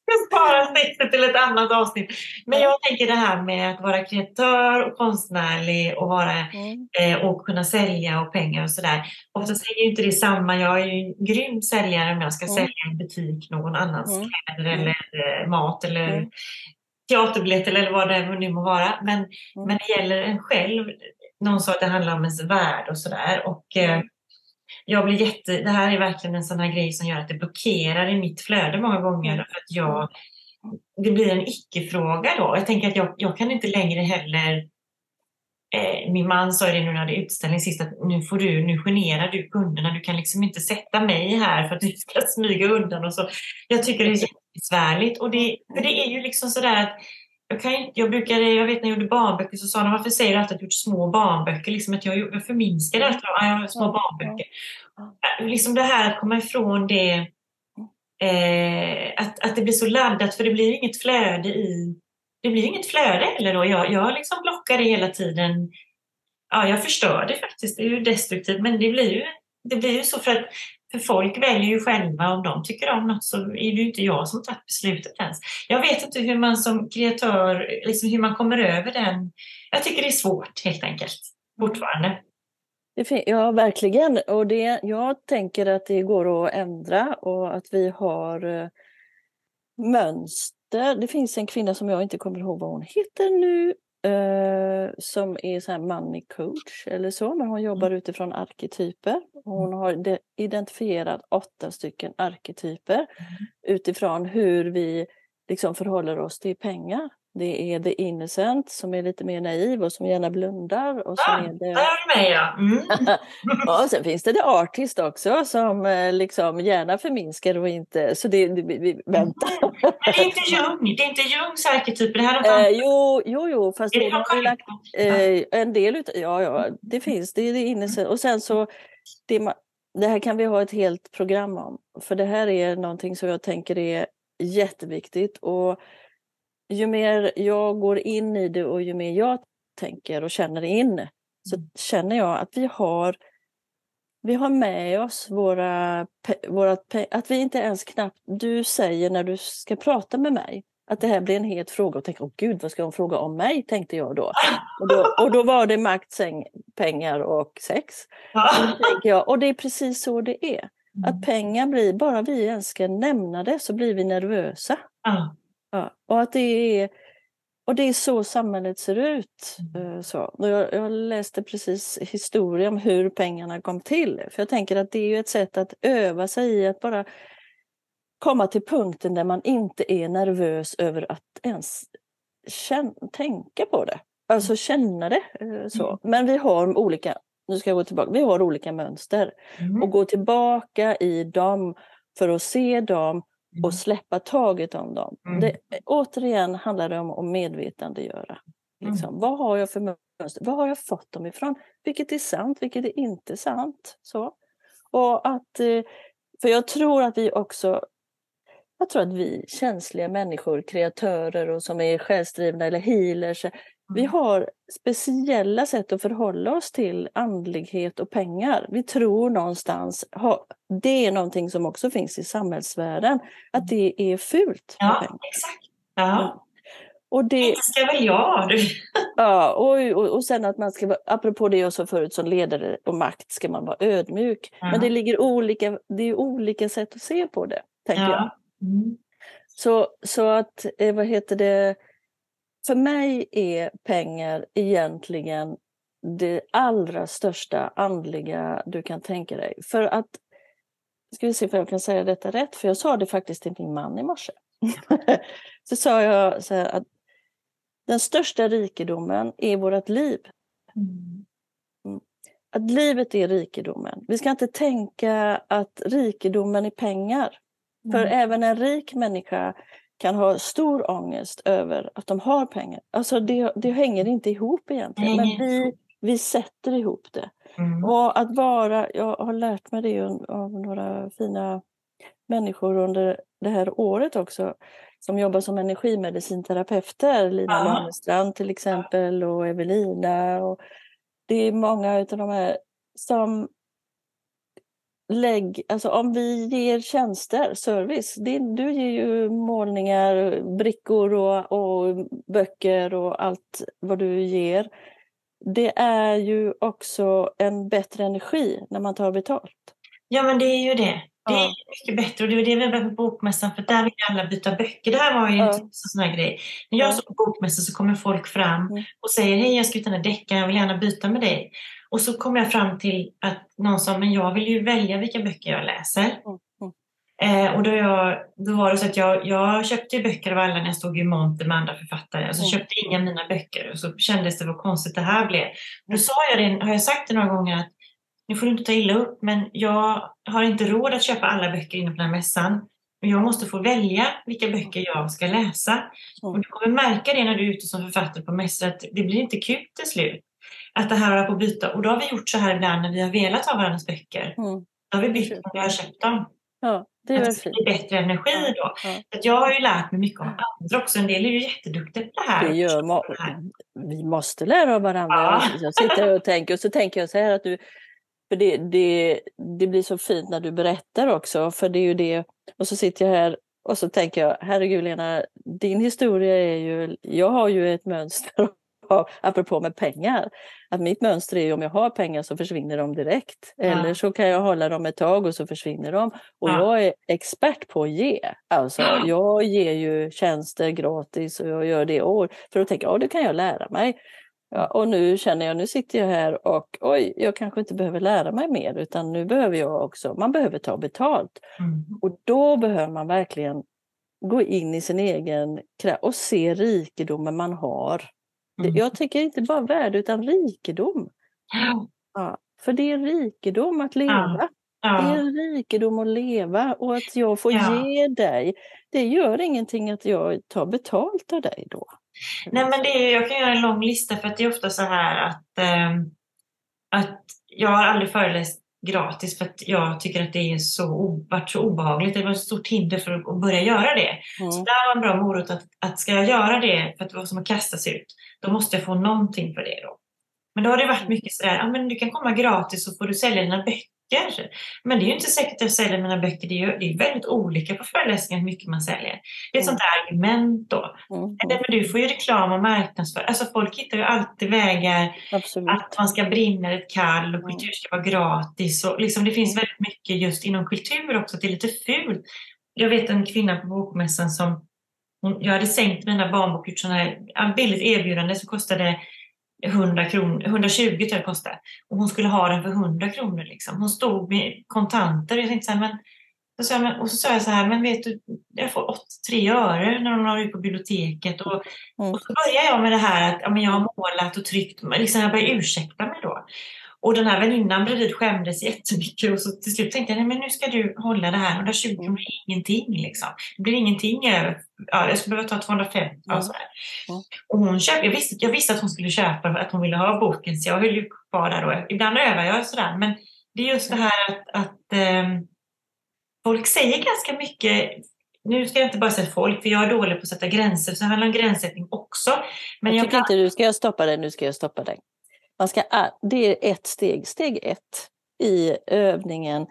Jag sparar sexet till ett annat avsnitt. Men jag tänker det här med att vara kreatör och konstnärlig och, vara, mm. eh, och kunna sälja och pengar och sådär. Ofta säger ju inte det samma. Jag är ju en grym säljare om jag ska mm. sälja en butik, någon annans mm. kläder eller eh, mat eller mm teaterbiljetter eller vad det nu må vara. Men, mm. men det gäller en själv. Någon sa att det handlar om ens värld och sådär. Och, eh, jag blir jätte, det här är verkligen en sån här grej som gör att det blockerar i mitt flöde många gånger. Mm. För att jag, det blir en icke-fråga då. Jag tänker att jag, jag kan inte längre heller eh, min man sa det nu när det utställning sist att nu får du, nu generar du kunderna. Du kan liksom inte sätta mig här för att du ska smyga undan och så. Jag tycker det är besvärligt. Och det, för det är ju liksom sådär att jag, kan, jag, brukade, jag vet när jag gjorde barnböcker så sa de varför säger du alltid att du gjort små barnböcker? Liksom att jag, jag förminskar det. Jag har små barnböcker. Liksom det här att komma ifrån det eh, att, att det blir så laddat för det blir inget flöde i det blir inget flöde heller då. Jag, jag liksom blockar det hela tiden. Ja, jag förstör det faktiskt. Det är ju destruktivt men det blir ju, det blir ju så för att för folk väljer ju själva om de tycker om något så är det ju inte jag som tagit beslutet ens. Jag vet inte hur man som kreatör, liksom hur man kommer över den. Jag tycker det är svårt helt enkelt, fortfarande. Ja, verkligen. Och det, jag tänker att det går att ändra och att vi har eh, mönster. Det finns en kvinna som jag inte kommer ihåg vad hon heter nu, eh, som är så här money coach eller så, men hon jobbar mm. utifrån arketyper. Hon mm. har identifierat åtta stycken arketyper mm. utifrån hur vi liksom förhåller oss till pengar. Det är the innocent som är lite mer naiv och som gärna blundar. Och ah, är det... Där är med ja. Mm. ja, sen finns det the artist också som eh, liksom gärna förminskar och inte... Så det, det vi, vänta. Men det är inte Jung, det är inte Jungs arketyper. Det här eh, jo, jo, jo, fast det, har lagt, eh, en del utav... Ja, ja, det finns. Det är the innocent. Och sen så... Det, det här kan vi ha ett helt program om. För det här är någonting som jag tänker är jätteviktigt. Och ju mer jag går in i det och ju mer jag tänker och känner in så mm. känner jag att vi har vi har med oss våra, våra att vi inte ens knappt, du säger när du ska prata med mig att det här blir en het fråga och tänker, åh gud vad ska hon fråga om mig, tänkte jag då. Och då, och då var det makt, säng, pengar och sex. Och, jag, och det är precis så det är. Att mm. pengar blir, bara vi ens ska nämna det så blir vi nervösa. Ja, och att det är och det är så samhället ser ut. Mm. Eh, så. Jag, jag, läste precis historia om hur pengarna kom till. För jag tänker att det är ju ett sätt att öva sig i att bara komma till punkten där man inte är nervös över att ens känna, tänka på det. Alltså mm. känna det. Eh, så. Mm. Men vi har olika, nu ska jag gå tillbaka, vi har olika mönster. Och gå tillbaka i dem för att se dem och mm. släppa taget om dem. Mm. Det, återigen handlar det om att medvetandegöra. Liksom. Mm. Vad har jag för mönster? Var har jag fått dem ifrån? Vilket är sant, vilket är inte sant? Så. Och att, eh, för jag tror att vi också jag tror att vi känsliga människor, kreatörer och som är själsdrivna eller healers, vi mm. har speciella sätt att förhålla oss till andlighet och pengar. Vi tror någonstans, det är någonting som också finns i samhällsvärlden, att mm. det är fult. Ja, exakt. Ja. Och det, det ska väl jag. Ja, och, och, och sen att man ska vara, apropå det jag sa förut som ledare och makt, ska man vara ödmjuk. Ja. Men det ligger olika, det är olika sätt att se på det, tänker ja. jag. Mm. Så, så att, eh, vad heter det, för mig är pengar egentligen det allra största andliga du kan tänka dig. För att, ska vi se om jag kan säga detta rätt, för jag sa det faktiskt till min man i morse. så sa jag så att den största rikedomen är vårt liv. Mm. mm. Att livet är rikedomen. Vi ska inte tänka att rikedomen är pengar. För mm. även en rik människa kan ha stor ångest över att de har pengar. Alltså det, det hänger inte ihop egentligen, men vi, vi sätter ihop det. Mm. Och att vara, jag har lärt mig det av några fina människor under det här året också som jobbar som energimedicinterapeuter. Lina Ja. Lanestrand till exempel och Evelina. Och det är många utav de här som lägg, alltså om vi ger tjänster, service, det, du ger ju målningar, brickor och, och böcker och allt vad du ger. Det är ju också en bättre energi när man tar betalt. Ja, men det är ju det. Det är Ja. mycket bättre och det var det vi var på bokmässan för där vill alla byta böcker. Det här var ju Ja. en sån här grej. När jag Ja. står på bokmässan så kommer folk fram Mm. och säger hej jag ska ut den här deckaren, jag vill gärna byta med dig. Och så kommer jag fram till att någon sa, men jag vill ju välja vilka böcker jag läser. Mm, mm. Eh, och då, jag, då var det så att jag, jag köpte böcker av alla när jag stod i monter med andra författare. Och så Mm. köpte inga mina böcker och så kändes det vad konstigt det här blev. Då sa jag det, har jag sagt det några gånger att nu får du inte ta illa upp men jag har inte råd att köpa alla böcker inne på den här mässan. Och jag måste få välja vilka böcker jag ska läsa. Mm. Och du kommer märka det när du är ute som författare på mässor att det blir inte kul till slut. Att det här håller på att byta. Och då har vi gjort så här ibland när vi har velat ha varandras böcker. Mm. Då har vi bytt om vi har köpt dem. Ja, det är Att det blir bättre energi då. Ja. Att jag har ju lärt mig mycket om andra också. En del är ju jätteduktiga på det här. Det gör må- Det här. vi måste lära av varandra. Ja. Jag sitter och tänker och så tänker jag så här att du, för det, det, det blir så fint när du berättar också, för det är ju det, och så sitter jag här och så tänker jag, herregud Lena, din historia är ju, jag har ju ett mönster, av- apropå med pengar, att mitt mönster är ju om jag har pengar så försvinner de direkt, Ja. eller så kan jag hålla dem ett tag och så försvinner de. Och Ja. jag är expert på att ge, alltså Ja. jag ger ju tjänster gratis och jag gör det år, för att tänka, ja det kan jag lära mig. Ja, och nu känner jag, nu sitter jag här och oj, jag kanske inte behöver lära mig mer utan nu behöver jag också, man behöver ta betalt. Mm. Och då behöver man verkligen gå in i sin egen kraft och se rikedomen man har. Mm. Jag tycker inte bara värde utan rikedom. Ja. Ja, för det är rikedom att leva. Det är Ja. en rikedom att leva och att jag får Ja. ge dig. Det gör ingenting att jag tar betalt av dig då. Nej, men det är, jag kan göra en lång lista för att det är ofta så här att, ehm, att jag har aldrig föreläst gratis för att jag tycker att det är så, varit så obehagligt. Det var ett stort hinder för att börja göra det. Så Mm. där var en bra morot att, att ska jag göra det för att det var som att kastas ut, då måste jag få någonting för det då. Men då har det varit mycket sådär, ja men du kan komma gratis så får du sälja dina böcker. Men det är ju inte säkert att jag säljer mina böcker, det är ju det är väldigt olika på föreläsningar hur mycket man säljer. Det är ett Mm. sånt argument då. Mm. Eller, men du får ju reklam och marknadsför. Alltså folk hittar ju alltid vägar Absolut. att man ska brinna ett kall och kultur ska vara gratis. Och liksom, det finns väldigt mycket just inom kultur också, det är lite fult. Jag vet en kvinna på bokmässan som jag hade sänkt mina barnböcker ja, billigt erbjudande som kostade 100 kronor, 120 tror jag det kostade. Och hon skulle ha den för 100 kronor. Liksom. Hon stod med kontanter jag tänkte så här, men, så sa jag, men, och så sa jag så här, men vet du, jag får 83 öre när hon har ut på biblioteket. Och, Mm. och så började jag med det här att ja, men jag har målat och tryckt, liksom jag började ursäkta mig då. Och den här väninnan bredvid skämdes jättemycket och så till slut tänkte jag, nej men nu ska du hålla det här, 120 Mm. kronor är ingenting liksom. Det blir ingenting över, ja, jag skulle behöva ta 250 Mm. och sådär. Mm. Och hon köpte, jag, visste, jag visste att hon skulle köpa för att hon ville ha boken så jag höll ju kvar där då. Ibland övar jag sådär men det är just det här att, att ehm, folk säger ganska mycket nu ska jag inte bara säga folk, för jag är dålig på att sätta gränser, så det handlar om gränssättning också. Men jag jag, tycker inte du ska jag stoppa dig, nu ska jag stoppa dig. Man ska, det är ett steg, steg ett i övningen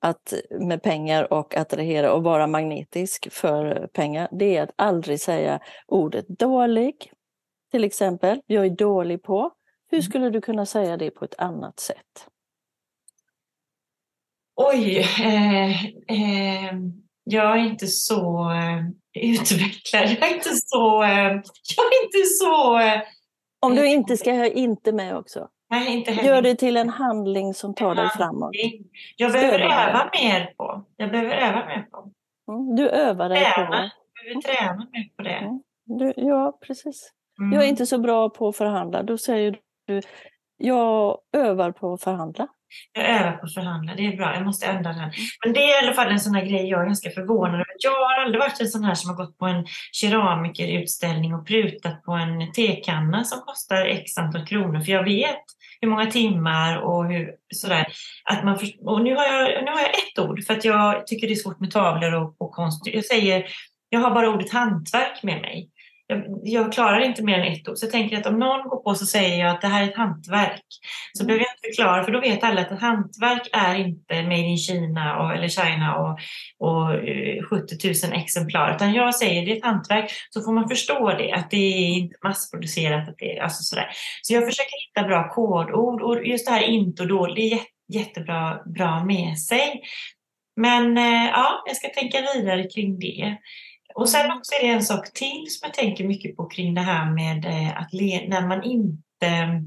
att, med pengar och attrahera och vara magnetisk för pengar. Det är att aldrig säga ordet dålig, till exempel. Jag är dålig på. Hur Mm. skulle du kunna säga det på ett annat sätt? oj, eh, eh, jag är inte så eh, utvecklad. Jag är inte så... Eh, jag är inte så... Om du inte ska ha inte med också. nej, inte heller. Gör det till en handling som tar dig framåt. Jag behöver Stödja dig. öva mer på. Jag behöver öva mer på. Mm, Du övar dig Träna. på... Jag behöver träna mer på det. Mm. Du, ja, precis. Mm. Jag är inte så bra på att förhandla. Då säger du, jag övar på att förhandla. Jag övar på att förhandla, det är bra. Jag måste ändra den. Men det är i alla fall en sån här grej jag är ganska förvånad över. Jag har aldrig varit en sån här som har gått på en keramikerutställning och prutat på en tekanna som kostar x antal kronor. För jag vet hur många timmar och hur sådär. Att man för, och nu har, jag, nu har jag ett ord för att jag tycker det är svårt med tavlor och, och konst. Jag säger, jag har bara ordet hantverk med mig jag, jag, klarar inte mer än ett ord. Så jag tänker att om någon går på så säger jag att det här är ett hantverk. Så mm. behöver jag inte förklara, för då vet alla att ett hantverk är inte made in Kina och, eller China och, och 70 eh, 000 exemplar. Utan jag säger det är ett hantverk, så får man förstå det, att det är inte massproducerat. Att det, alltså sådär. Så jag försöker hitta bra kodord och just det här inte och dåligt, det är jätte, jättebra bra med sig. Men eh, ja, jag ska tänka vidare kring det. Och sen också är det en sak till som jag tänker mycket på kring det här med eh, att när man inte...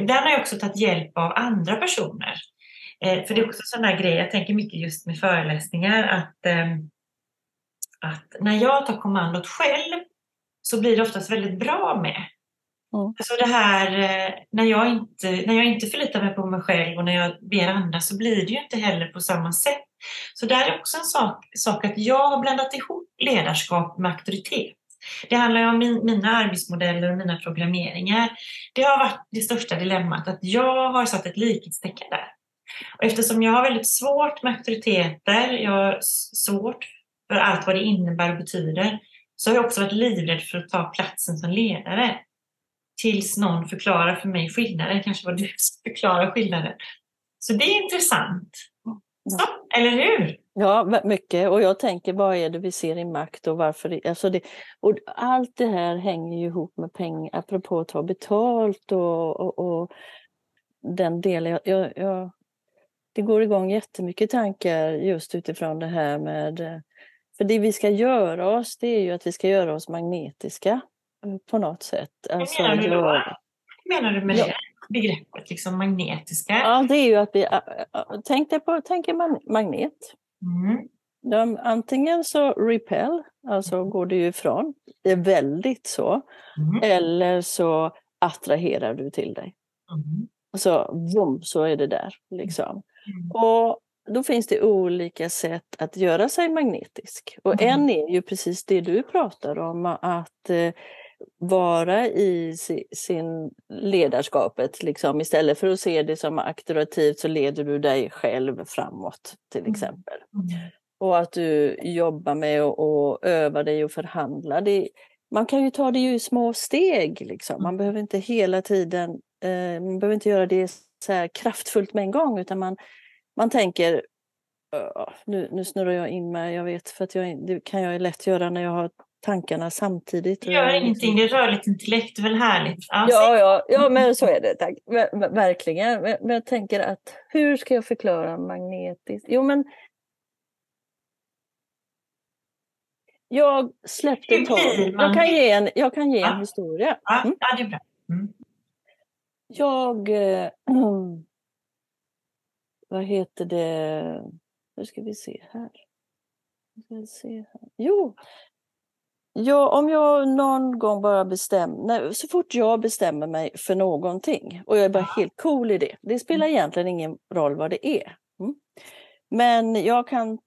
Ibland har jag också tagit hjälp av andra personer. Eh, för det är också en sån där grej, jag tänker mycket just med föreläsningar, att, eh, att när jag tar kommandot själv så blir det oftast väldigt bra med. Mm. Alltså det här eh, när jag, inte, när jag inte förlitar mig på mig själv och när jag ber andra så blir det ju inte heller på samma sätt. Så där är också en sak, sak att jag har blandat ihop ledarskap med auktoritet. Det handlar ju om min, mina arbetsmodeller och mina programmeringar. Det har varit det största dilemmat, att jag har satt ett likhetstecken där. Och eftersom jag har väldigt svårt med auktoriteter, jag har svårt för allt vad det innebär och betyder, så har jag också varit livrädd för att ta platsen som ledare. Tills någon förklarar för mig skillnaden, kanske var du som förklarar skillnaden. Så det är intressant. Så, eller hur? Ja, mycket. Och jag tänker, vad är det vi ser i makt och varför? Det, alltså det, och allt det här hänger ju ihop med pengar, apropå att ta betalt och, och, och den delen. Jag, jag, jag, det går igång jättemycket tankar just utifrån det här med... För det vi ska göra oss, det är ju att vi ska göra oss magnetiska på något sätt. Alltså, menar du, jag, menar du med ja. det? begreppet liksom magnetiska? Ja, det är ju att vi... Tänk dig på tänk man, magnet. Mm. De, antingen så repel, alltså mm. går du ifrån, det är väldigt så, mm. eller så attraherar du till dig. Mm. Så boom, så är det där. Liksom. Mm. Och då finns det olika sätt att göra sig magnetisk. Och mm. en är ju precis det du pratar om, att eh, vara i sin ledarskapet. Liksom. Istället för att se det som auktoritativt så leder du dig själv framåt till mm. exempel. Mm. Och att du jobbar med att öva dig och förhandla. Det, man kan ju ta det i små steg. Liksom. Man behöver inte hela tiden eh, man behöver inte göra det så kraftfullt med en gång utan man, man tänker nu, nu snurrar jag in mig, jag vet, för att jag, det kan jag lätt göra när jag har tankarna samtidigt. Det gör ingenting, det är rörligt intellekt, det är väl härligt? Ja, ja, ja, ja, men så är det, tack. Verkligen. Men, jag tänker att hur ska jag förklara magnetiskt? Jo, men jag släppte taget. Jag kan ge en, jag kan ge en ja. historia. Mm. Ja, det är bra. Mm. Jag... Äh, vad heter det? Nu ska vi se här. Ska vi se här. Jo, Ja, om jag någon gång bara bestämmer, så fort jag bestämmer mig för någonting och jag är bara helt cool i det, det spelar mm. egentligen ingen roll vad det är. Mm. Men jag kan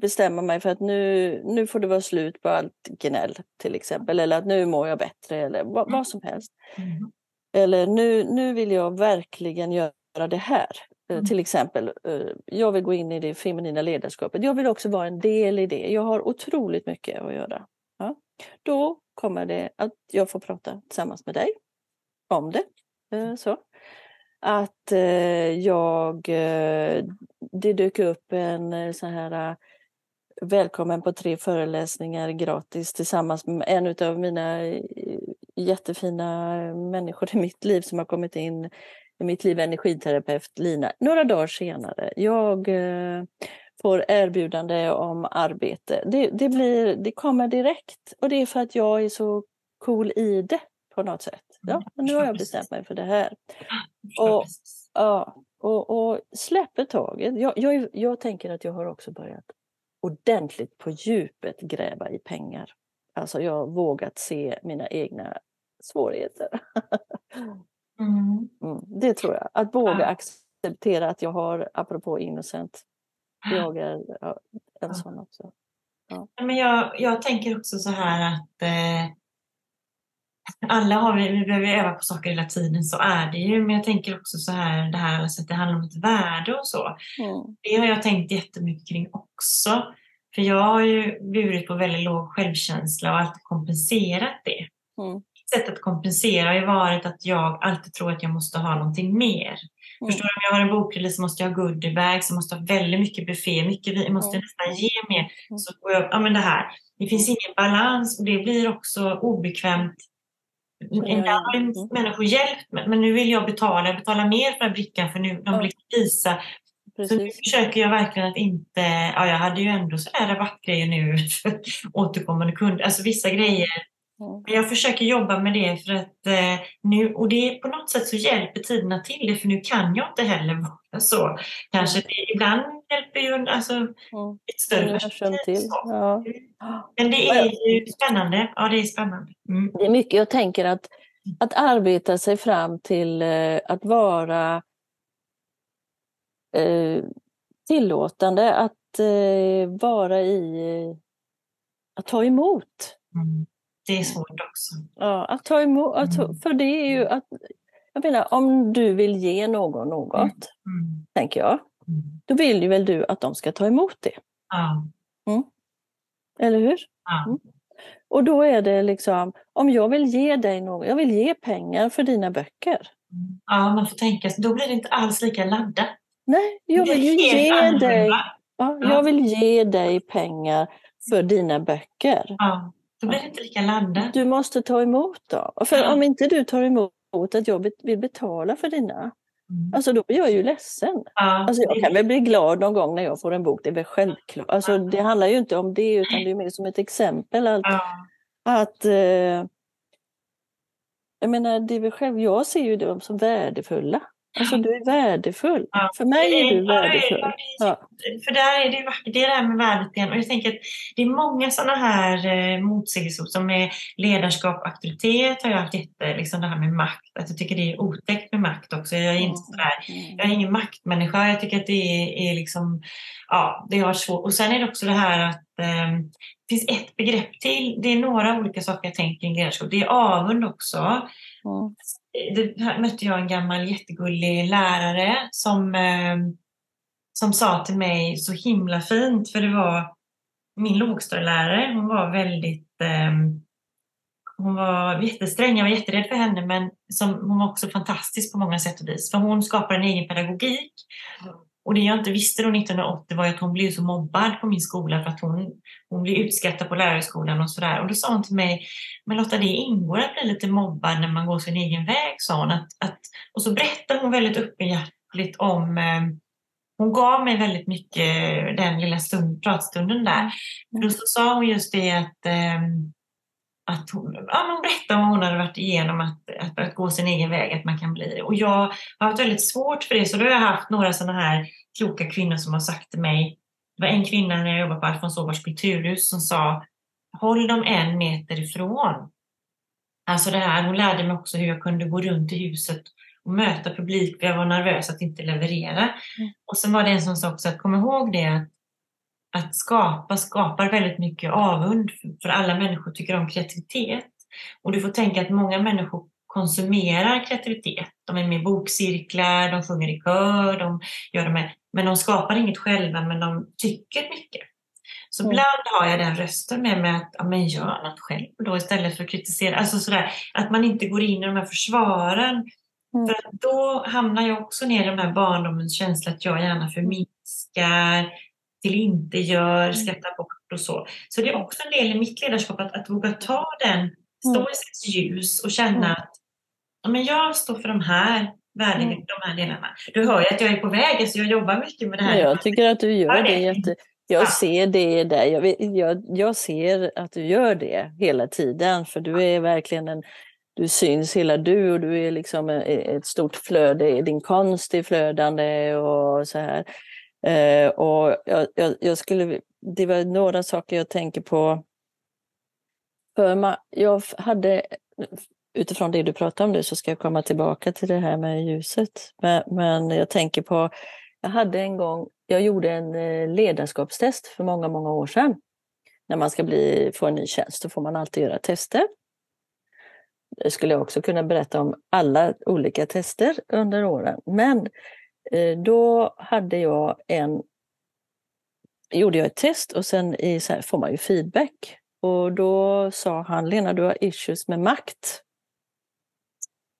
bestämma mig för att nu, nu får det vara slut på allt gnäll till exempel, eller att nu mår jag bättre eller vad, vad som helst. Mm. Eller nu, nu vill jag verkligen göra det här. Eh, mm. Till exempel, eh, jag vill gå in i det feminina ledarskapet. Jag vill också vara en del i det. Jag har otroligt mycket att göra. Då kommer det att jag får prata tillsammans med dig om det. Eh, så. Att eh, jag, eh, det dök upp en så här välkommen på tre föreläsningar gratis tillsammans med en av mina jättefina människor i mitt liv som har kommit in i mitt liv, energiterapeut Lina. Några dagar senare, jag får erbjudande om arbete. Det, det, blir, det kommer direkt och det är för att jag är så cool i det på något sätt. Ja, mm, men nu har jag bestämt mig för det här. Och, ja, och, och släpper taget. Jag, jag, jag tänker att jag har också börjat ordentligt på djupet gräva i pengar. Alltså jag har vågat se mina egna svårigheter. Mm. Mm, det tror jag, att våga acceptera att jag har, apropå innocent, jag är en sån också. Ja. Men jag, jag tänker också så här att eh, alla har vi, vi behöver öva på saker hela tiden, så är det ju. Men jag tänker också så här, det här alltså att det handlar om ett värde och så. Mm. Det har jag tänkt jättemycket kring också. För jag har ju burit på väldigt låg självkänsla och alltid kompenserat det. Mm. Sätt att kompensera har ju varit att jag alltid tror att jag måste ha någonting mer. Mm. Förstår du? Om jag har en bokrelease så måste jag ha goodiebags, jag måste ha väldigt mycket buffé, mycket vi måste mm. nästan ge mer. Mm. Så går jag, ja men det här, det finns ingen balans och det blir också obekvämt. Mm. Där har mm. människor hjälpt mig, men nu vill jag betala, jag betalar mer för den brickan för nu, de vill visa Precis. Så nu försöker jag verkligen att inte, ja jag hade ju ändå sådär rabattgrejer nu för återkommande kunder, alltså vissa grejer. Mm. Jag försöker jobba med det för att eh, nu, och det på något sätt så hjälper tiderna till det för nu kan jag inte heller vara så. Kanske det, ibland hjälper ju alltså, mm. ett större perspektiv. Ja. Men det är ju spännande. Ja, det är spännande. Mm. Det är mycket, jag tänker att, att arbeta sig fram till eh, att vara eh, tillåtande att eh, vara i, att ta emot. Mm. Det är svårt också. Ja, att ta emot, att, mm. för det är ju att, jag menar om du vill ge någon något, mm. mm. tänker jag, mm. då vill ju väl du att de ska ta emot det. Ja. Mm. Eller hur? Ja. Och då är det liksom, om jag vill ge dig något, jag vill ge pengar för dina böcker. Ja, man får tänka, då blir det inte alls lika laddat. Nej, jag vill ju ge dig, ja, jag vill ge dig pengar för dina böcker. Ja, då blir det inte lika laddat. Du måste ta emot då. För ja. om inte du tar emot att jag vill betala för dina, mm. alltså då blir jag ju ledsen. Ja, alltså jag kan väl bli glad någon gång när jag får en bok, det är väl självklart. Alltså det handlar ju inte om det utan det är mer som ett exempel. Att, ja. att eh, jag menar, det är väl själv, jag ser ju dem som värdefulla. Alltså du är värdefull. Ja. För mig är du värdefull. Ja. För där är det vackert, det är det här med värdet igen. Och jag tänker att det är många sådana här eh, motsägelser som är ledarskap, auktoritet har jag haft jätte, liksom det här med makt. Att jag tycker det är otäckt med makt också. Jag är inte sådär, jag är ingen maktmänniska. Jag tycker att det är, är liksom, ja, det har svårt. Och sen är det också det här att eh, det finns ett begrepp till. Det är några olika saker jag tänker kring ledarskap. Det är avund också. Mm det mötte jag en gammal jättegullig lärare som, eh, som sa till mig så himla fint, för det var min lågstadielärare. Hon var väldigt eh, hon var jättesträng, jag var jätterädd för henne men som, hon var också fantastisk på många sätt och vis. För hon skapade en egen pedagogik. Mm. Och det jag inte visste då 1980 var att hon blev så mobbad på min skola för att hon, hon blev utskattad på lärarhögskolan och sådär. Och då sa hon till mig, men Lotta det ingår att bli lite mobbad när man går sin egen väg, sa hon. Att, att, och så berättade hon väldigt öppenhjärtigt om eh, hon gav mig väldigt mycket den lilla stund, pratstunden där. Mm. Då så sa hon just det att eh, att hon, ja, hon berättade om hon hade varit igenom att, att, att, gå sin egen väg, att man kan bli. Och jag har haft väldigt svårt för det, så då har jag haft några sådana här kloka kvinnor som har sagt till mig, det var en kvinna när jag jobbade på Alfons Åbergs kulturhus som sa, håll dem en meter ifrån. Alltså det här, hon lärde mig också hur jag kunde gå runt i huset och möta publik, för jag var nervös att inte leverera. Mm. Och sen var det en som sa också att kom ihåg det att att skapa skapar väldigt mycket avund, för alla människor tycker om kreativitet. Och du får tänka att många människor konsumerar kreativitet. De är med i bokcirklar, de sjunger i kör, de gör de här, men de skapar inget själva, men de tycker mycket. Så mm. ibland har jag den rösten med mig att ja, men gör något själv då istället för att kritisera. Alltså sådär, att man inte går in i de här försvaren. Mm. För då hamnar jag också ner i de här barndomens känsla att jag gärna förminskar, till inte gör, mm. skrattar bort och så. Så det är också en del i mitt ledarskap att, att våga ta den, stå i sitt ljus och känna mm. att ja, men jag står för de här värdena, mm. de här delarna. Du hör ju att jag är på väg, alltså jag jobbar mycket med det här. Jag tycker att du gör det jätte... Jag ja. ser det där, jag, jag, jag ser att du gör det hela tiden för du är verkligen en du syns hela du och du är liksom ett stort flöde, din konst är flödande och så här. Eh, och jag, jag, jag, skulle, det var några saker jag tänker på. För man, jag hade utifrån det du pratar om nu så ska jag komma tillbaka till det här med ljuset. Men, men jag tänker på, jag hade en gång, jag gjorde en eh, ledarskapstest för många, många år sedan. När man ska bli, få en ny tjänst, då får man alltid göra tester. Det skulle jag också kunna berätta om alla olika tester under åren. Men Eh, då hade jag en gjorde jag ett test och sen i, så här, får man ju feedback. Och då sa han, Lena du har issues med makt.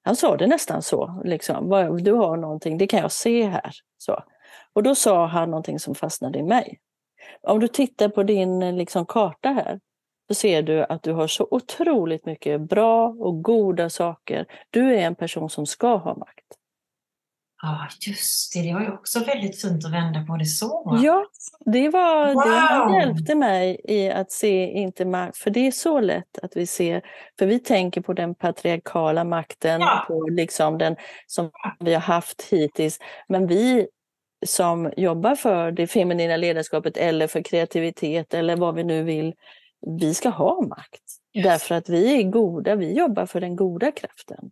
Han sa det nästan så, liksom, du har någonting, det kan jag se här. Så. Och då sa han någonting som fastnade i mig. Om du tittar på din liksom, karta här, så ser du att du har så otroligt mycket bra och goda saker. Du är en person som ska ha makt. Ja, just det. Det var ju också väldigt fint att vända på det så. Ja, det var wow. det hjälpte mig i att se inte makt. För det är så lätt att vi ser, för vi tänker på den patriarkala makten, ja. på liksom den som vi har haft hittills. Men vi som jobbar för det feminina ledarskapet eller för kreativitet eller vad vi nu vill, vi ska ha makt. Yes. Därför att vi är goda, vi jobbar för den goda kraften.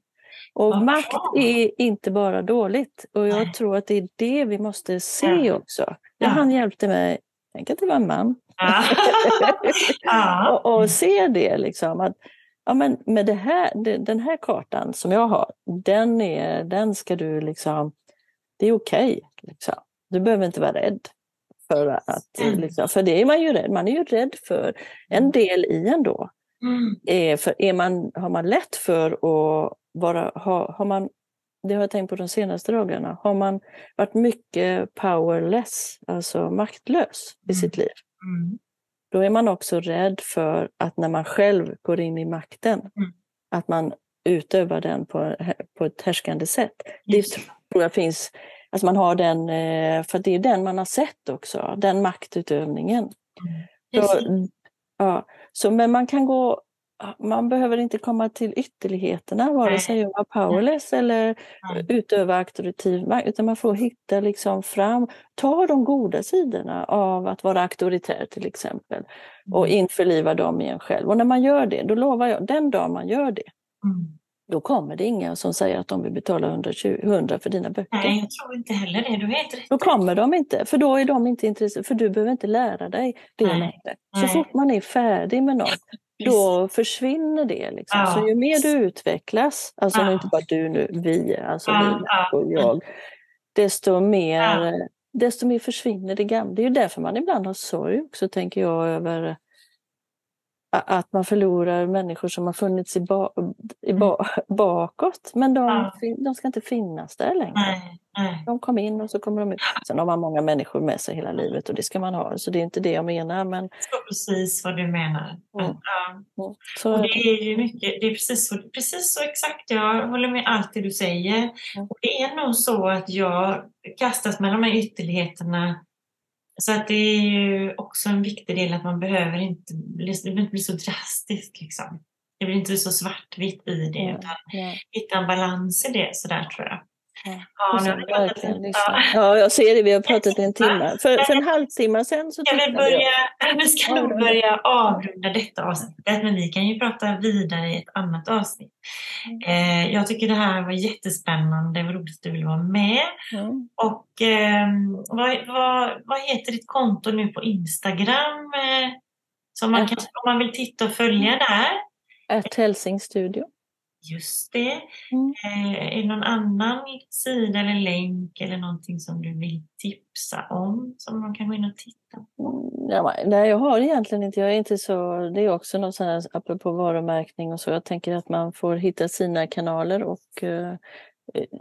Och Aha. makt är inte bara dåligt. Och jag Nej. tror att det är det vi måste se ja. också. Ja, Han hjälpte mig, tänk att det var en man. Ja. och, och, se det liksom. Att, ja, men med det här, den här kartan som jag har, den, är, den ska du liksom, det är okej. Okay, liksom. Du behöver inte vara rädd. För, att, mm. liksom, för det är man ju rädd, man är ju rädd för en mm. del i ändå. Mm. Är, för är man, har man lätt för att vara, ha, har man, det har jag tänkt på de senaste dagarna, har man varit mycket powerless, alltså maktlös i mm. sitt liv, mm. då är man också rädd för att när man själv går in i makten, mm. att man utövar den på, på ett härskande sätt. Det tror jag finns, alltså man har den, eh, för det är den man har sett också, den maktutövningen. Mm. Så, ja, så, men man kan gå man behöver inte komma till ytterligheterna, vare sig att vara powerless eller utöva auktoritativ makt, utan man får hitta liksom fram, ta de goda sidorna av att vara auktoritär till exempel och mm. införliva dem i en själv. Och när man gör det, då lovar jag, den dag man gör det, mm då kommer det inga som säger att de vill betala 120, 100 för dina böcker. Nej, jag tror inte heller det. Du helt rätt. Då kommer de inte, för då är de inte intresserade, för du behöver inte lära dig det Nej. Så Nej. fort man är färdig med något, då försvinner det. Liksom. Ja. Så ju mer du utvecklas, alltså ja. inte bara du nu, vi, alltså ja. vi och jag, desto mer, desto mer försvinner det gamla. Det är ju därför man ibland har sorg också, tänker jag, över att man förlorar människor som har funnits i, ba, i ba, mm. bakåt. Men de, de ska inte finnas där längre. Nej, nej. De kom in och så kommer de ut. Sen har man många människor med sig hela livet och det ska man ha. Så det är inte det jag menar. Men... Jag precis vad du menar. Mm. Ja. Mm. Så... Och det är ju mycket, det är precis så, precis så exakt. Jag håller med allt det du säger. Mm. Och det är nog så att jag kastas mellan de här ytterligheterna så att det är ju också en viktig del att man behöver inte bli, det inte bli så drastiskt. Liksom. Det blir inte så svartvitt i det, utan ja. hitta en balans i det, sådär tror jag. Ja, nu har pratat, ja. jag ser det. Vi har pratat en timme. För, för en halvtimme sen så ska vi börja, Vi ska nog börja avrunda detta avsnittet, men vi kan ju prata vidare i ett annat avsnitt. Mm. Eh, jag tycker det här var jättespännande. Det var roligt att du ville vara med. Mm. Och eh, vad, vad, vad heter ditt konto nu på Instagram? Eh, som man kan, om man vill titta och följa där? Ett Helsing Studio. Just det. Mm. Eh, är det någon annan sida eller länk eller någonting som du vill tipsa om som man kan gå in och titta på? Mm, nej, jag har egentligen inte. Jag är inte så, det är också något sånt här, apropå varumärkning och så. Jag tänker att man får hitta sina kanaler och eh,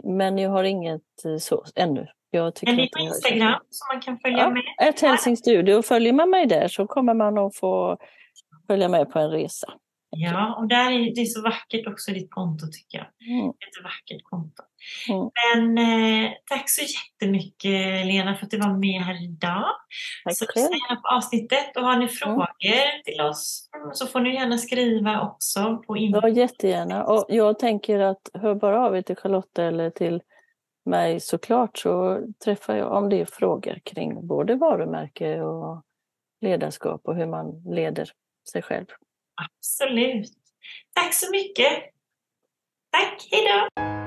men jag har inget eh, så ännu. Jag tycker en liten Instagram som man kan följa ja, med? Ett Helsing Studio. Följer man mig där så kommer man att få följa med på en resa. Ja, och där är det är så vackert också ditt konto tycker jag. Mm. Ett vackert konto. Mm. Men eh, tack så jättemycket Lena för att du var med här idag. Tack så gärna på avsnittet och har ni mm. frågor mm. till oss så får ni gärna skriva också på info. Ja, jättegärna. Och jag tänker att hör bara av er till Charlotte eller till mig såklart så träffar jag om det är frågor kring både varumärke och ledarskap och hur man leder sig själv. Absolut. Tack så mycket. Tack, Hejdå.